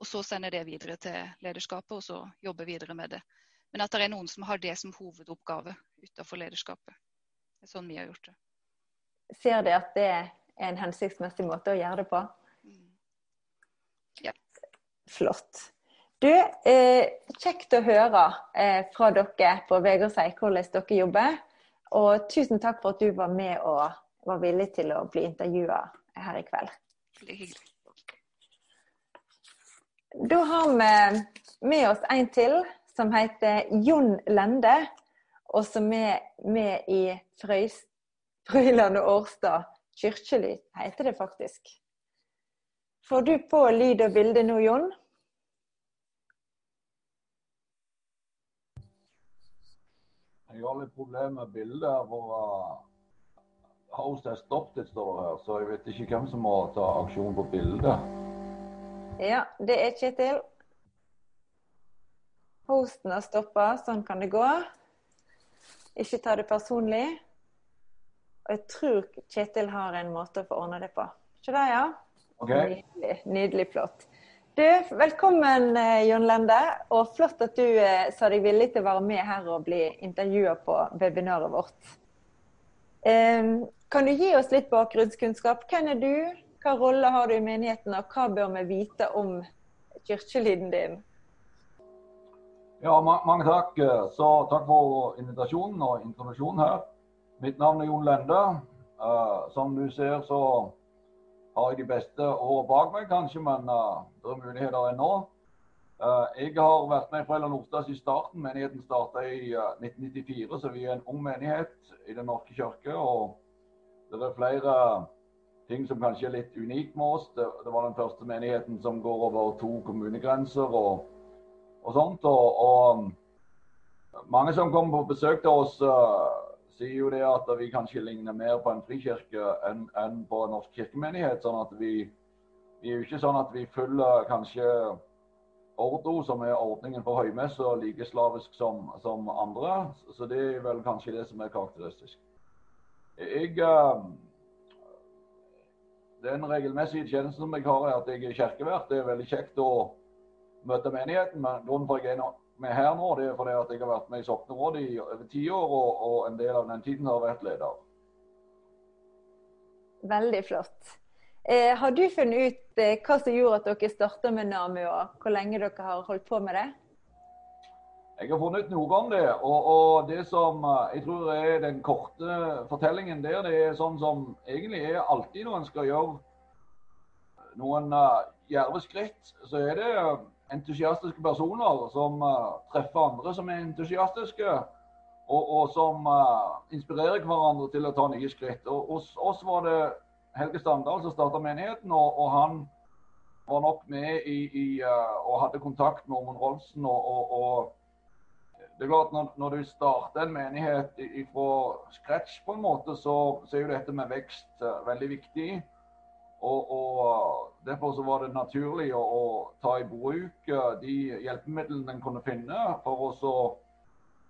Og Så sender det videre til lederskapet, og så jobber videre med det. Men at det er noen som har det som hovedoppgave utenfor lederskapet. Det er sånn vi har gjort det. Ser de at det er en hensiktsmessig måte å gjøre det på? Mm. Ja. Flott. Du, eh, Kjekt å høre eh, fra dere på Vegårshei hvordan dere jobber. Og tusen takk for at du var med og var villig til å bli intervjua her i kveld. Er hyggelig. Da har vi med oss en til som heter Jon Lende, og som er med i Frøyland og Årstad kirkelyd, heter det faktisk. Får du på lyd og bilde nå, Jon? Jeg har litt problemer med bildet. for uh, Host has stopped står det her, så jeg vet ikke hvem som må ta aksjon på bildet. Ja, det er Kjetil. Hosten har stoppa, sånn kan det gå. Ikke ta det personlig. Og jeg tror Kjetil har en måte å få ordna det på. Ikke det, ja? Okay. Nydelig, nydelig flott. Du, velkommen eh, Jon Lende, og flott at du eh, sa deg villig til å være med her og bli intervjua på webinaret vårt. Kan du gi oss litt bakgrunnskunnskap? Hvem er du, hva rolle har du i menigheten, og hva bør vi vite om kirkelyden din? Ja, mange takk. Så takk for invitasjonen og introduksjonen her. Mitt navn er Jon Lende. Uh, som du ser, så har jeg de beste årene bak meg, kanskje, men uh, det er muligheter ennå. Uh, jeg har vært med i Foreldre Nordstads i starten. Menigheten starta i uh, 1994, så vi er en ung menighet i Den norske kirke. Og det er flere ting som kanskje er litt unikt med oss. Det, det, var den første menigheten som går over to kommunegrenser og, og sånt. Og, og mange som kommer på besøk til oss, sier jo det at vi kanskje ligner mer på en frikirke enn, enn på en norsk kirkemenighet. sånn at vi, vi er jo ikke sånn at vi følger kanskje Ordo, som er ordningen for høymesse, like slavisk som, som, andre. Så det er vel kanskje det som er karakteristisk. Jeg, uh, den regelmessige tjenesten som jeg har, er at jeg er kirkevert. Det er veldig kjekt å møte menigheten. Men grunnen for at jeg er med her nå, det er fordi at jeg har vært med i soknerådet i over ti år, og, og, en del av den tiden har vært leder. Veldig flott. Eh, har du funnet ut eh, hva som gjorde at dere starta med NAMU, og hvor lenge dere har holdt på med det? Jeg har funnet noe om det. Og, og, det som eh, jeg tror er den korte fortellingen der, det er sånn som egentlig er alltid når en skal gjøre noen uh, djerve skritt, så er det entusiastiske personer som uh, treffer andre som er entusiastiske, og, og som uh, inspirerer hverandre til å ta nye skritt. Og Hos oss var det Helge Standal som starta menigheten, og, og, han var nok med i, i uh, og hadde kontakt med Ormund Rolfsen. Og, og, det er klart når, når du starter en menighet fra scratch, på en måte, så, så er jo dette med vekst veldig viktig. Og, og, Derfor så var det naturlig å, å, ta i bruk eh, de hjelpemidlene en kunne finne, for å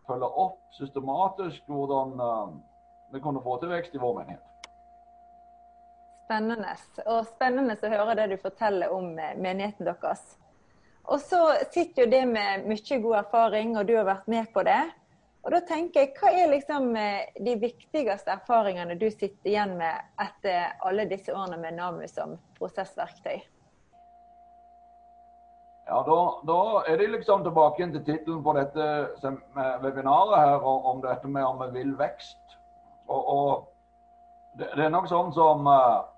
følge opp systematisk hvordan vi kunne få til vekst i vår menighet. Spennende. Og spennende å høre det du forteller om eh, menigheten deres. Og så sitter jo det med mye god erfaring, og du har vært med på det. Og da tenker jeg, Hva er liksom eh, de viktigste erfaringene du sitter igjen med etter alle disse årene med NAMU som prosessverktøy? Ja, da, da er det liksom tilbake igjen til tittelen på dette webinaret her, om dette med om vi vil vekst. Og, og det, det, er nok sånn som uh,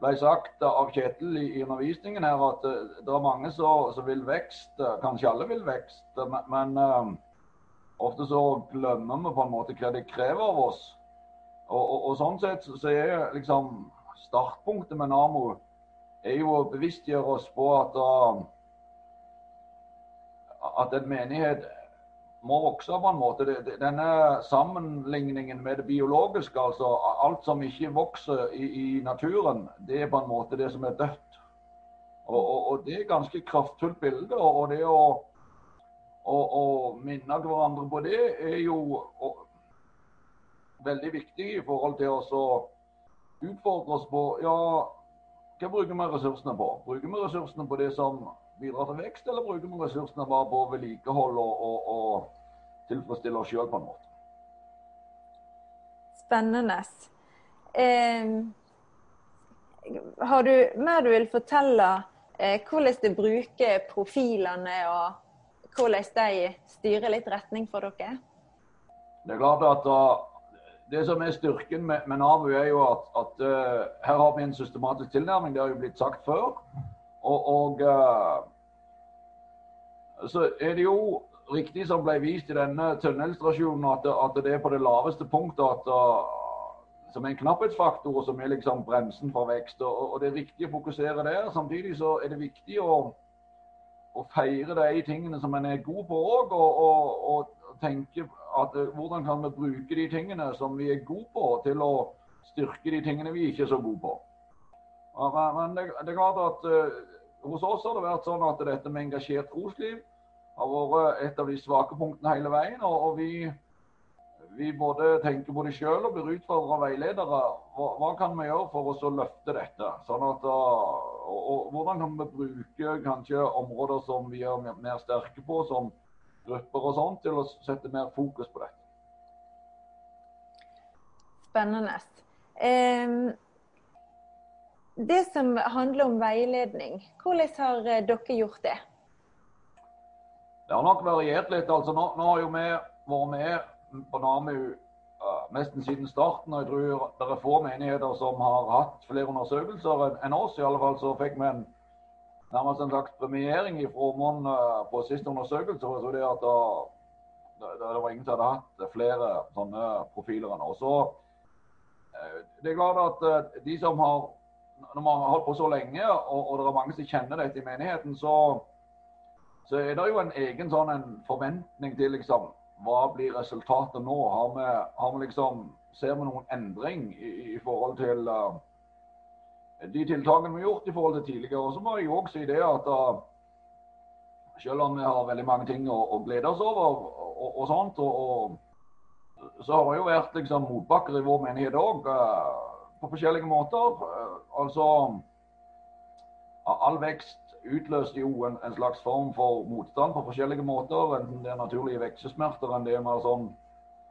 ble sagt av Kjetil i, undervisningen her, at uh, det er mange som vil vekst. Kanskje alle vil vekst, men, men uh, ofte så glemmer vi på en måte hva det krever av oss. Og, og, og sånn sett så er liksom startpunktet med NAMO er jo å bevisstgjøre oss på at, uh, at en menighet må vokse på en måte. Denne sammenligningen med det biologiske, altså alt som ikke vokser i, i naturen, det er på en måte det som er dødt. Og, og, og Det er et ganske kraftfullt bilde. og det å, å, å minne hverandre på det er jo veldig viktig i forhold til å utfordre oss på ja, hva bruker vi ressursene på? Bruker vi ressursene på det som bidrar til vekst, eller bruker vi ressursene bare på vedlikehold og, og, og tilfredsstille oss sjøl på en måte? Spennende. Eh, har du mer du vil fortelle eh, hvordan du bruker profilene, og hvordan de styrer litt retning for dere? Det er klart at uh, det som er styrken med, med NAVU, er jo at, at uh, her har vi en systematisk tilnærming. Det har jo blitt sagt før. Og, og uh, så er det jo riktig som ble vist i denne tunnelstasjonen, at, at det er på det laveste punktet at, uh, som er en knapphetsfaktor, og som er liksom bremsen for vekst. Og, og, Det er riktig å fokusere der. Samtidig så er det viktig å, å feire de tingene som en er god på òg, og, og, og, tenke at uh, hvordan kan vi bruke de tingene som vi er gode på, til å styrke de tingene vi ikke er så gode på. Men det, det er klart at uh, hos oss har det vært sånn at dette med engasjert trosliv har vært et av de svake punktene hele veien. Og, og vi, vi, både tenker på det sjøl og blir utfordra veiledere. Hva, hva, kan vi gjøre for oss å løfte dette? Sånn at, og, og, hvordan kan vi bruke kanskje områder som vi er mer sterke på, som grupper og sånt, til å sette mer fokus på dette? Spennende. Um det som handler om veiledning, hvordan har eh, dere gjort det? Det har nok variert litt. altså Nå, nå har jo vi vært med på NAMU uh, nesten siden starten. og Jeg tror det er få menigheter som har hatt flere undersøkelser enn oss. I alle fall så fikk vi en, nærmest en slags premiering i Åmond uh, på siste undersøkelse. Jeg så det at da, det, det, var ingen som hadde hatt flere sånne profiler enn oss. Så, uh, det er klart at de som har når man har holdt på så lenge, og, og, det er mange som kjenner dette i menigheten, så, så er det jo en egen sånn en forventning til liksom, hva blir resultatet nå? Har vi, har vi liksom, ser vi noen endring i, i forhold til uh, de tiltakene vi har gjort i forhold til tidligere? Og så må jeg jo også si det at uh, selv om vi har veldig mange ting å, å glede oss over, og, og sånt, og, så har det jo vært liksom, motbakker i vår menighet òg. Uh, på forskjellige måter. Eh, altså All vekst utløser jo en, en, slags form for motstand på forskjellige måter. Enten det er naturlige veksesmerter, enn det er mer sånn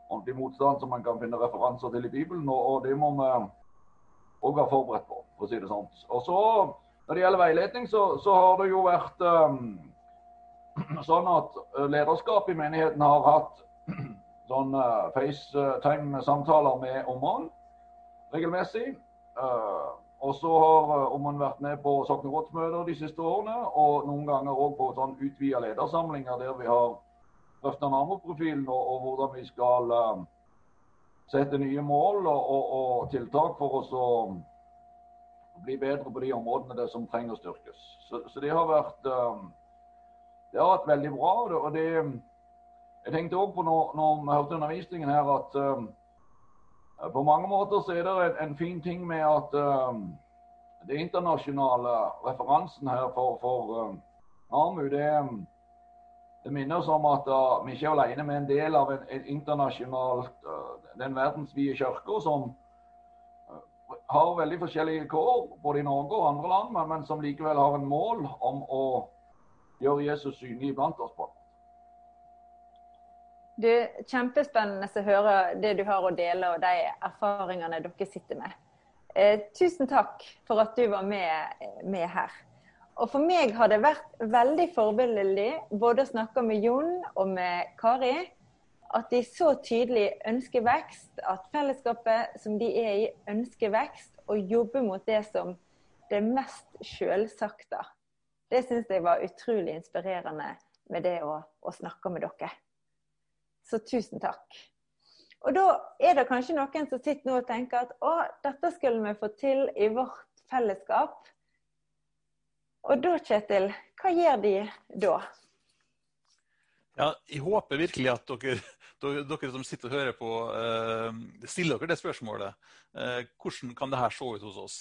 ordentlig motstand som man kan finne referanser til i Bibelen. Og, og det må vi òg være forberedt på, for å si det sånn. Og så, Når det gjelder veiledning, så, så har det jo vært um, [CLEARS THROAT] sånn at lederskapet i menigheten har hatt [CLEARS THROAT] sånn uh, FaceTime-samtaler med Oman regelmessig. Uh, og så har man vært med på soknerådsmøter de siste årene, og noen ganger òg på sånn utvida ledersamlinger der vi har drøfta NAMO-profilen og, og, hvordan vi skal uh, sette nye mål og, og, og, tiltak for oss å bli bedre på de områdene det som trenger å styrkes. Så, så det har vært det har vært veldig bra. og det, Jeg tenkte òg på når, når vi hørte undervisningen her, at på mange måter så er det en, en fin ting med at um, det internasjonale referansen her for, for um, AMU, det, det, minner oss om at uh, vi ikke er alene med en del av en, en internasjonalt uh, den verdensvide kirka som uh, har veldig forskjellige kår, både i Norge og andre land, men, men som likevel har en mål om å gjøre Jesus synlig blant oss. på. Du, Kjempespennende å høre det du har å dele og de erfaringene dere sitter med. Eh, tusen takk for at du var med, med, her. Og For meg har det vært veldig forbilledlig både å snakke med Jon og med Kari. At de så tydelig ønsker vekst, at fellesskapet som de er i, ønsker vekst og jobber mot det som det mest selvsagte. Det syns jeg var utrolig inspirerende med det å, å snakke med dere. Så tusen takk. Og da er det kanskje noen som sitter nå og tenker at å, dette skulle vi få til i vårt fellesskap. Og da, Kjetil, hva gjør de da? Ja, jeg håper virkelig at dere, dere som sitter og hører på, stiller dere det spørsmålet. Hvordan kan det her se ut hos oss?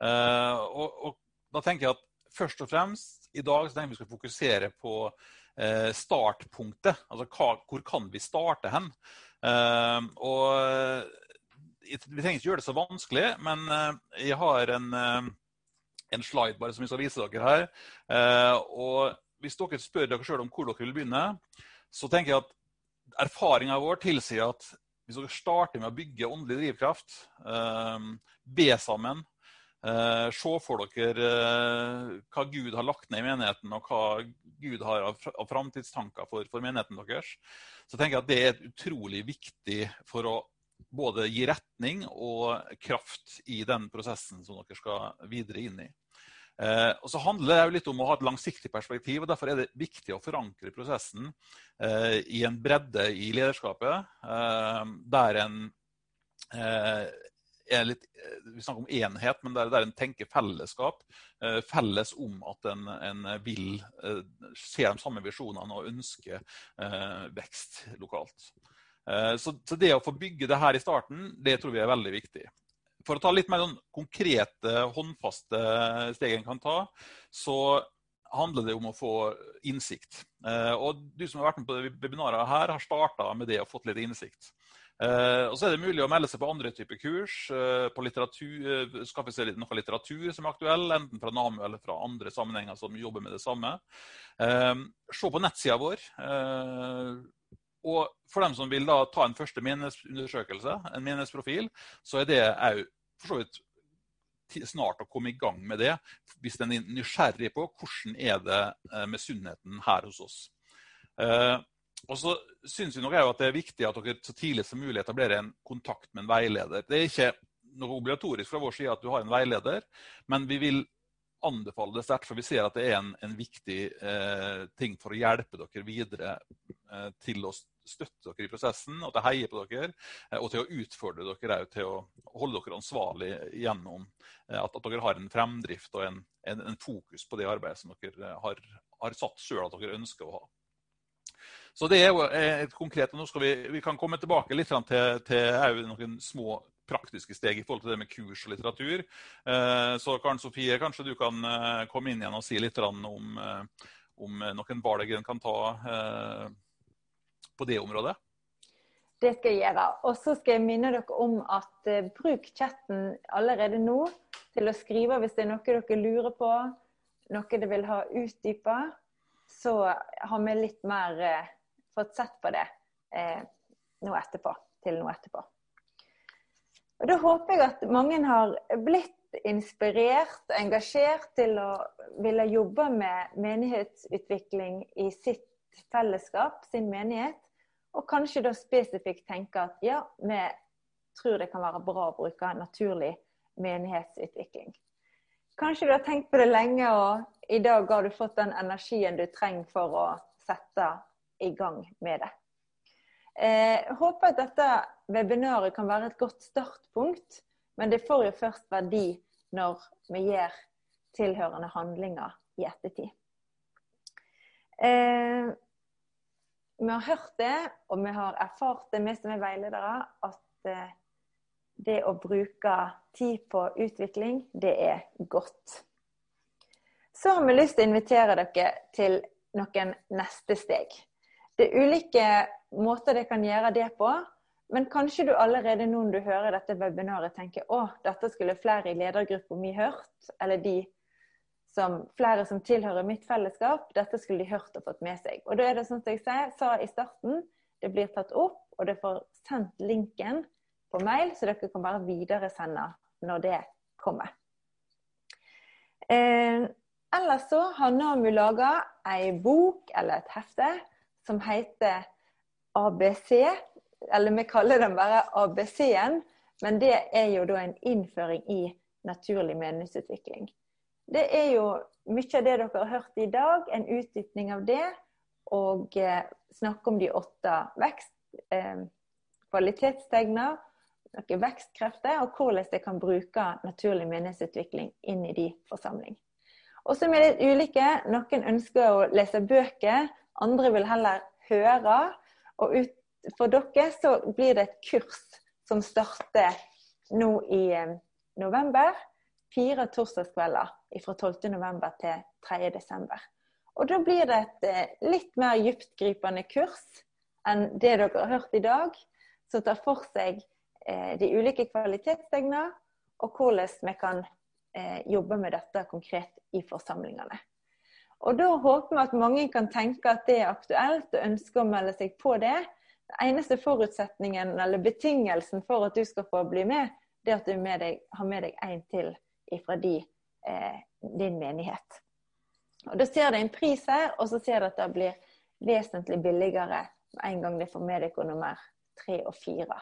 Og, og da tenker jeg at først og fremst i dag så tenker jeg vi skal fokusere på startpunktet. Altså hva, hvor kan vi starte hen? Og vi trenger ikke gjøre det så vanskelig, men jeg har en, en slide bare som jeg skal vise dere her. Og hvis dere spør dere selv om hvor dere vil begynne, så tenker jeg at erfaringen vår tilsier at hvis dere starter med å bygge åndelig drivkraft, be sammen, se for dere hva Gud har lagt ned i menigheten, og hva Gud har av framtidstanker for, for menigheten deres, så tenker jeg at det er utrolig viktig for å både gi retning og kraft i den prosessen som dere skal videre inn i. Eh, og så handler det jo litt om å ha et langsiktig perspektiv, og derfor er det viktig å forankre prosessen eh, i en bredde i lederskapet, eh, der en eh, litt, eh, Vi snakker om enhet, men det er, en tenker fellesskap. Eh, felles om at en, en vil se de samme visjonene og ønske vekst lokalt. Eh, så, det å få bygge det her i starten, det tror vi er veldig viktig. For å ta litt mer sånn konkrete, håndfaste steg en kan ta, så handler det om å få innsikt. Eh, og du som har vært med på webinaret her, har starta med det og fått litt innsikt. Eh, og så er det mulig å melde seg på andre typer kurs, på litteratur, skaffe seg noe litteratur som er aktuell, enten fra NAMU eller fra andre sammenhenger som jobber med det samme. Se på nettsida vår. Og for dem som vil da ta en første minnesundersøkelse, en minnesprofil, så er det òg for så vidt snart å komme i gang med det, hvis en er nysgjerrig på hvordan er det eh, med sunnheten her hos oss. Eh, og så syns vi nok at det er viktig at dere så tidlig som mulig etablerer en kontakt med en veileder. Det er ikke noe obligatorisk fra vår side at du har en veileder, men vi vil anbefale det sterkt, for vi ser at det er en, en viktig eh, ting for å hjelpe dere videre eh, til å støtte dere i prosessen, og til å heie på dere, eh, og til å utfordre dere til å holde dere ansvarlig gjennom eh, at, at dere har en fremdrift og en, en, en, fokus på det arbeidet som dere har, har satt sjøl at dere ønsker å ha. Så det er jo et konkret, og nå skal Vi, vi kan komme tilbake litt til, til noen små praktiske steg i forhold til det med kurs og litteratur. Eh, så Karen Sofie, kanskje du kan komme inn igjen og si litt om, om noen valg en kan ta på det området? Det skal jeg gjøre. Og så skal jeg minne dere om at bruk chatten allerede nå til å skrive hvis det er noe dere lurer på, noe dere vil ha utdypa. Så har vi litt mer fått sett på det eh, nå etterpå, til nå etterpå. Og Da håper jeg at mange har blitt inspirert, engasjert til å ville jobbe med menighetsutvikling i sitt fellesskap, sin menighet. Og kanskje da spesifikt tenke at ja, vi tror det kan være bra å bruke naturlig menighetsutvikling. Kanskje du har tenkt på det lenge, og i dag har du fått den energien du trenger for å sette i gang med det. Jeg eh, håper at dette webinaret kan være et godt startpunkt, men det får jo først verdi når vi gjør tilhørende handlinger i ettertid. Eh, vi har hørt det, og vi har erfart det, vi som er veiledere, at eh, det å bruke tid på utvikling, det er godt. Så har vi lyst til å invitere dere til noen neste steg. Det er ulike måter det kan gjøre det på. Men kanskje du allerede nå når du hører dette webinaret tenker å, dette skulle flere i ledergruppa mi hørt. Eller de som flere som tilhører mitt fellesskap, dette skulle de hørt og fått med seg. Og da er det sånn som jeg sa i starten, det blir tatt opp, og det får sendt linken på mail, så dere kan bare videresende når det kommer. Eh, ellers så har NAMU laga ei bok eller et hefte som heter ABC. Eller vi kaller den bare ABC-en, men det er jo da en innføring i naturlig meningsutvikling. Det er jo mye av det dere har hørt i dag, en utdypning av det. Og eh, snakke om de åtte vekst, eh, kvalitetstegner, noen vekstkrefter, og hvordan de kan bruke naturlig meningsutvikling inn i de forsamling. Og så er litt ulike. Noen ønsker å lese bøker, andre vil heller høre. Og ut, for dere så blir det et kurs som starter nå i eh, november. Fire torsdagskvelder fra 12.11. til 3.12. Og da blir det et eh, litt mer dyptgripende kurs enn det dere har hørt i dag, som tar for seg eh, de ulike kvalitetstegnene, og hvordan vi kan jobbe med dette konkret i forsamlingene. Og Da håper vi at mange kan tenke at det er aktuelt og ønsker å melde seg på det. Den eneste forutsetningen eller betingelsen for at du skal få bli med, det er at du med deg, har med deg en til fra eh, din menighet. Og Da ser du en pris her, og så ser du at det blir vesentlig billigere en gang du får med deg nummer tre og fire.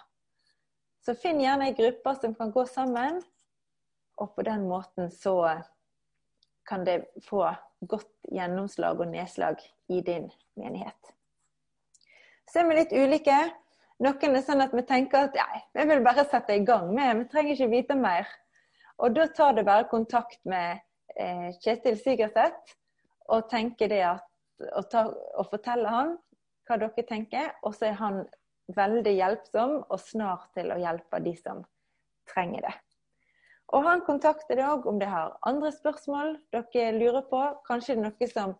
Så finn gjerne ei gruppe som kan gå sammen, og på den måten så kan det få godt gjennomslag og nedslag i din menighet. Så er vi litt ulike. Noen er sånn at vi tenker at nei, vi vil bare sette i gang med, vi trenger ikke vite mer. Og da tar det bare kontakt med eh, Kjetil Sigerseth og og, og forteller han hva dere tenker, og så er han veldig hjelpsom og snar til å hjelpe de som trenger det. Og han kontakter deg òg om det har andre spørsmål dere lurer på. Kanskje det er noe som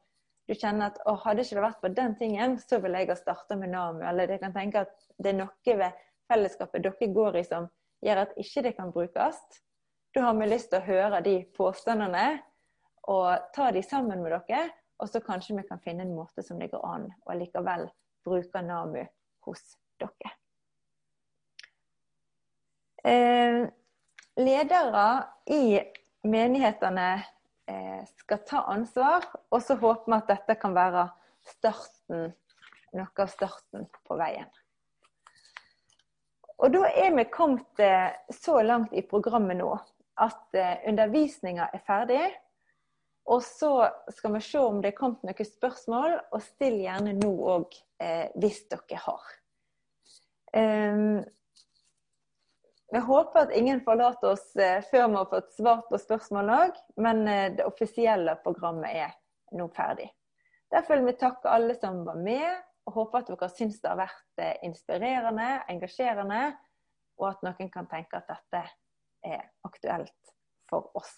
du kjenner at å, hadde ikke det vært for den tingen, så ville jeg ha starta med NAMU. Eller dere kan tenke at det er noe ved fellesskapet dere går i som gjør at ikke det kan brukes. Da har vi lyst til å høre de påstandene og ta de sammen med dere. Og så kanskje vi kan finne en måte som det går an å likevel bruke NAMU hos dere. Eh, ledere i menighetene eh, skal ta ansvar, og så håper vi at dette kan være starten, noe av starten på veien. Og da er vi kommet eh, så langt i programmet nå at eh, undervisninga er ferdig. Og så skal vi se om det er kommet noen spørsmål, og still gjerne nå òg hvis dere har. Jeg håper at ingen forlater oss eh, før vi har fått svart på spørsmål òg, men eh, det offisielle programmet er nå ferdig. Derfor vil vi takke alle som var med, og håper at dere syns det har vært eh, inspirerende, engasjerende, og at noen kan tenke at dette er aktuelt for oss.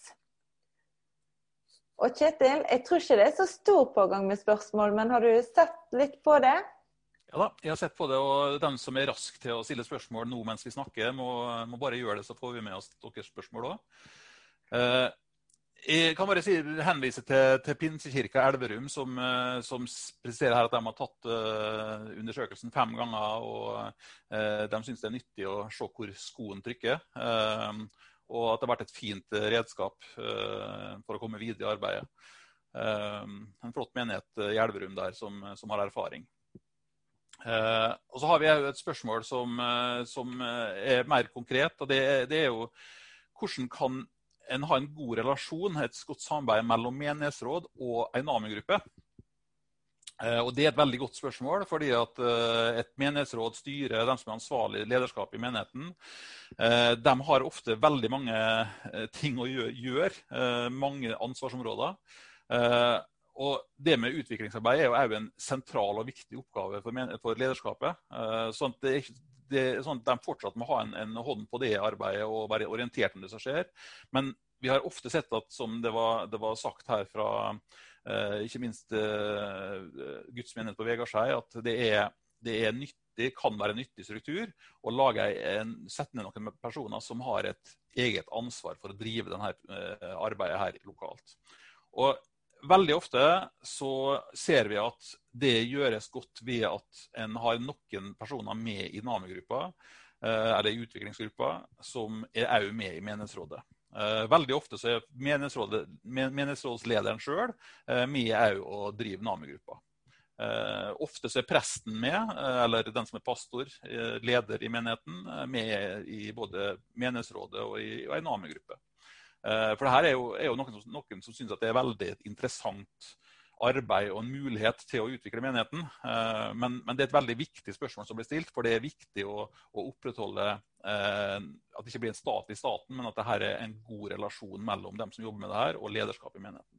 Og Kjetil, jeg tror ikke det er så stor pågang med spørsmål, men har du sett litt på det? Ja da, jeg har sett på det, og dem som er rask til å stille spørsmål nå mens vi snakker, må, må bare gjøre det, så får vi med oss deres spørsmål òg. Eh, jeg kan bare si, henvise til, til Pinsekirka Elverum, som, eh, som, presiserer her at de har tatt uh, undersøkelsen fem ganger. og uh, De syns det er nyttig å se hvor skoen trykker. Uh, og at det har vært et fint redskap for å komme videre i arbeidet. En flott menighet i Elverum der som, som har erfaring. Og så har vi et spørsmål som, som er mer konkret. og det, det, er jo hvordan kan en ha en god relasjon, et godt samarbeid mellom menighetsråd og en NAMI-gruppe? Eh, og Det er et veldig godt spørsmål, fordi at eh, et menighetsråd, styre, de som er ansvarlig lederskap i menigheten, eh, de har ofte veldig mange ting å gjøre, mange ansvarsområder. Og det med utviklingsarbeid er jo òg en sentral og viktig oppgave for, lederskapet. Sånn at, det, det, sånn de fortsatt må ha en, en, hånd på det arbeidet og være orientert om det som skjer. Men vi har ofte sett at, som det var, det var sagt her fra Eh, ikke minst eh, Guds menighet på Vegardskei, at det er, det er nyttig, kan være en nyttig struktur å lage en, sette ned noen personer som har et eget ansvar for å drive denne eh, arbeidet her lokalt. Og Veldig ofte så ser vi at det gjøres godt ved at en har noen personer med i NAMI-gruppa, eller i utviklingsgruppa, som er òg med i menighetsrådet. Eh, veldig ofte så er menighetsrådslederen sjøl eh, med òg å drive NAMI-gruppa. Eh, ofte så er presten med, eller den som er pastor, leder i menigheten, med i både menighetsrådet og i, og NAMI-gruppe. For det her er jo, er jo noen, noen, som syns det er veldig interessant arbeid og en mulighet til å utvikle menigheten. Eh, men, men, det er et veldig viktig spørsmål som blir stilt, for det er viktig å, å opprettholde eh, at det ikke blir en stat i staten, men at det her er en god relasjon mellom dem som jobber med det her, og lederskap i menigheten.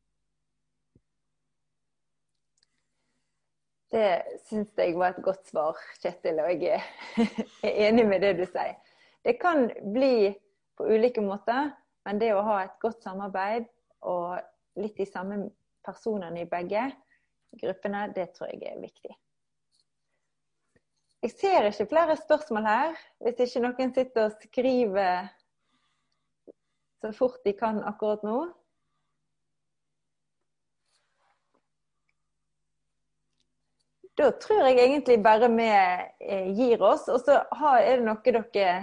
Det syns jeg var et godt svar, Kjetil, og jeg [LAUGHS] er enig med det du sier. Det kan bli på ulike måter, men det å ha et godt samarbeid og litt de samme personene i begge gruppene, det tror jeg er viktig. Jeg ser ikke flere spørsmål her, hvis ikke noen sitter og skriver så fort de kan akkurat nå. Da tror jeg egentlig bare vi eh, gir oss. Og så er det noe dere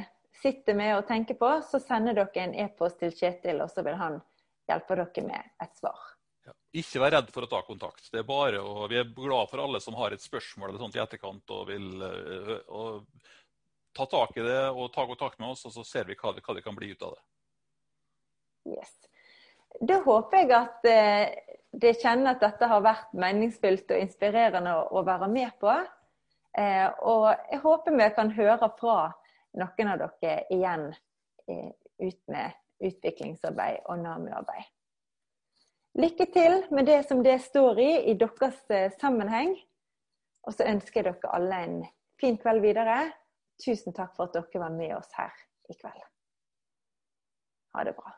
sitter med og tenker på, så sender dere en e-post til Kjetil, og så vil han hjelpe dere med et svar. Ja, ikke vær redd for å ta kontakt. Det er bare og vi er glad for alle som har et spørsmål eller sånt i etterkant og vil og, eh, og ta tak i det og ta kontakt med oss, og så ser vi hva det, hva det kan bli ut av det. Yes. Da håper jeg at eh, dere kjenner at dette har vært meningsfylt og inspirerende å, å være med på. Eh, og jeg håper vi kan høre fra noen av dere igjen eh, ut med utviklingsarbeid og NAMU-arbeid. Lykke til med det som det står i i deres eh, sammenheng. Og så ønsker jeg dere alle en fin kveld videre. Tusen takk for at dere var med oss her i kveld. Ha det bra.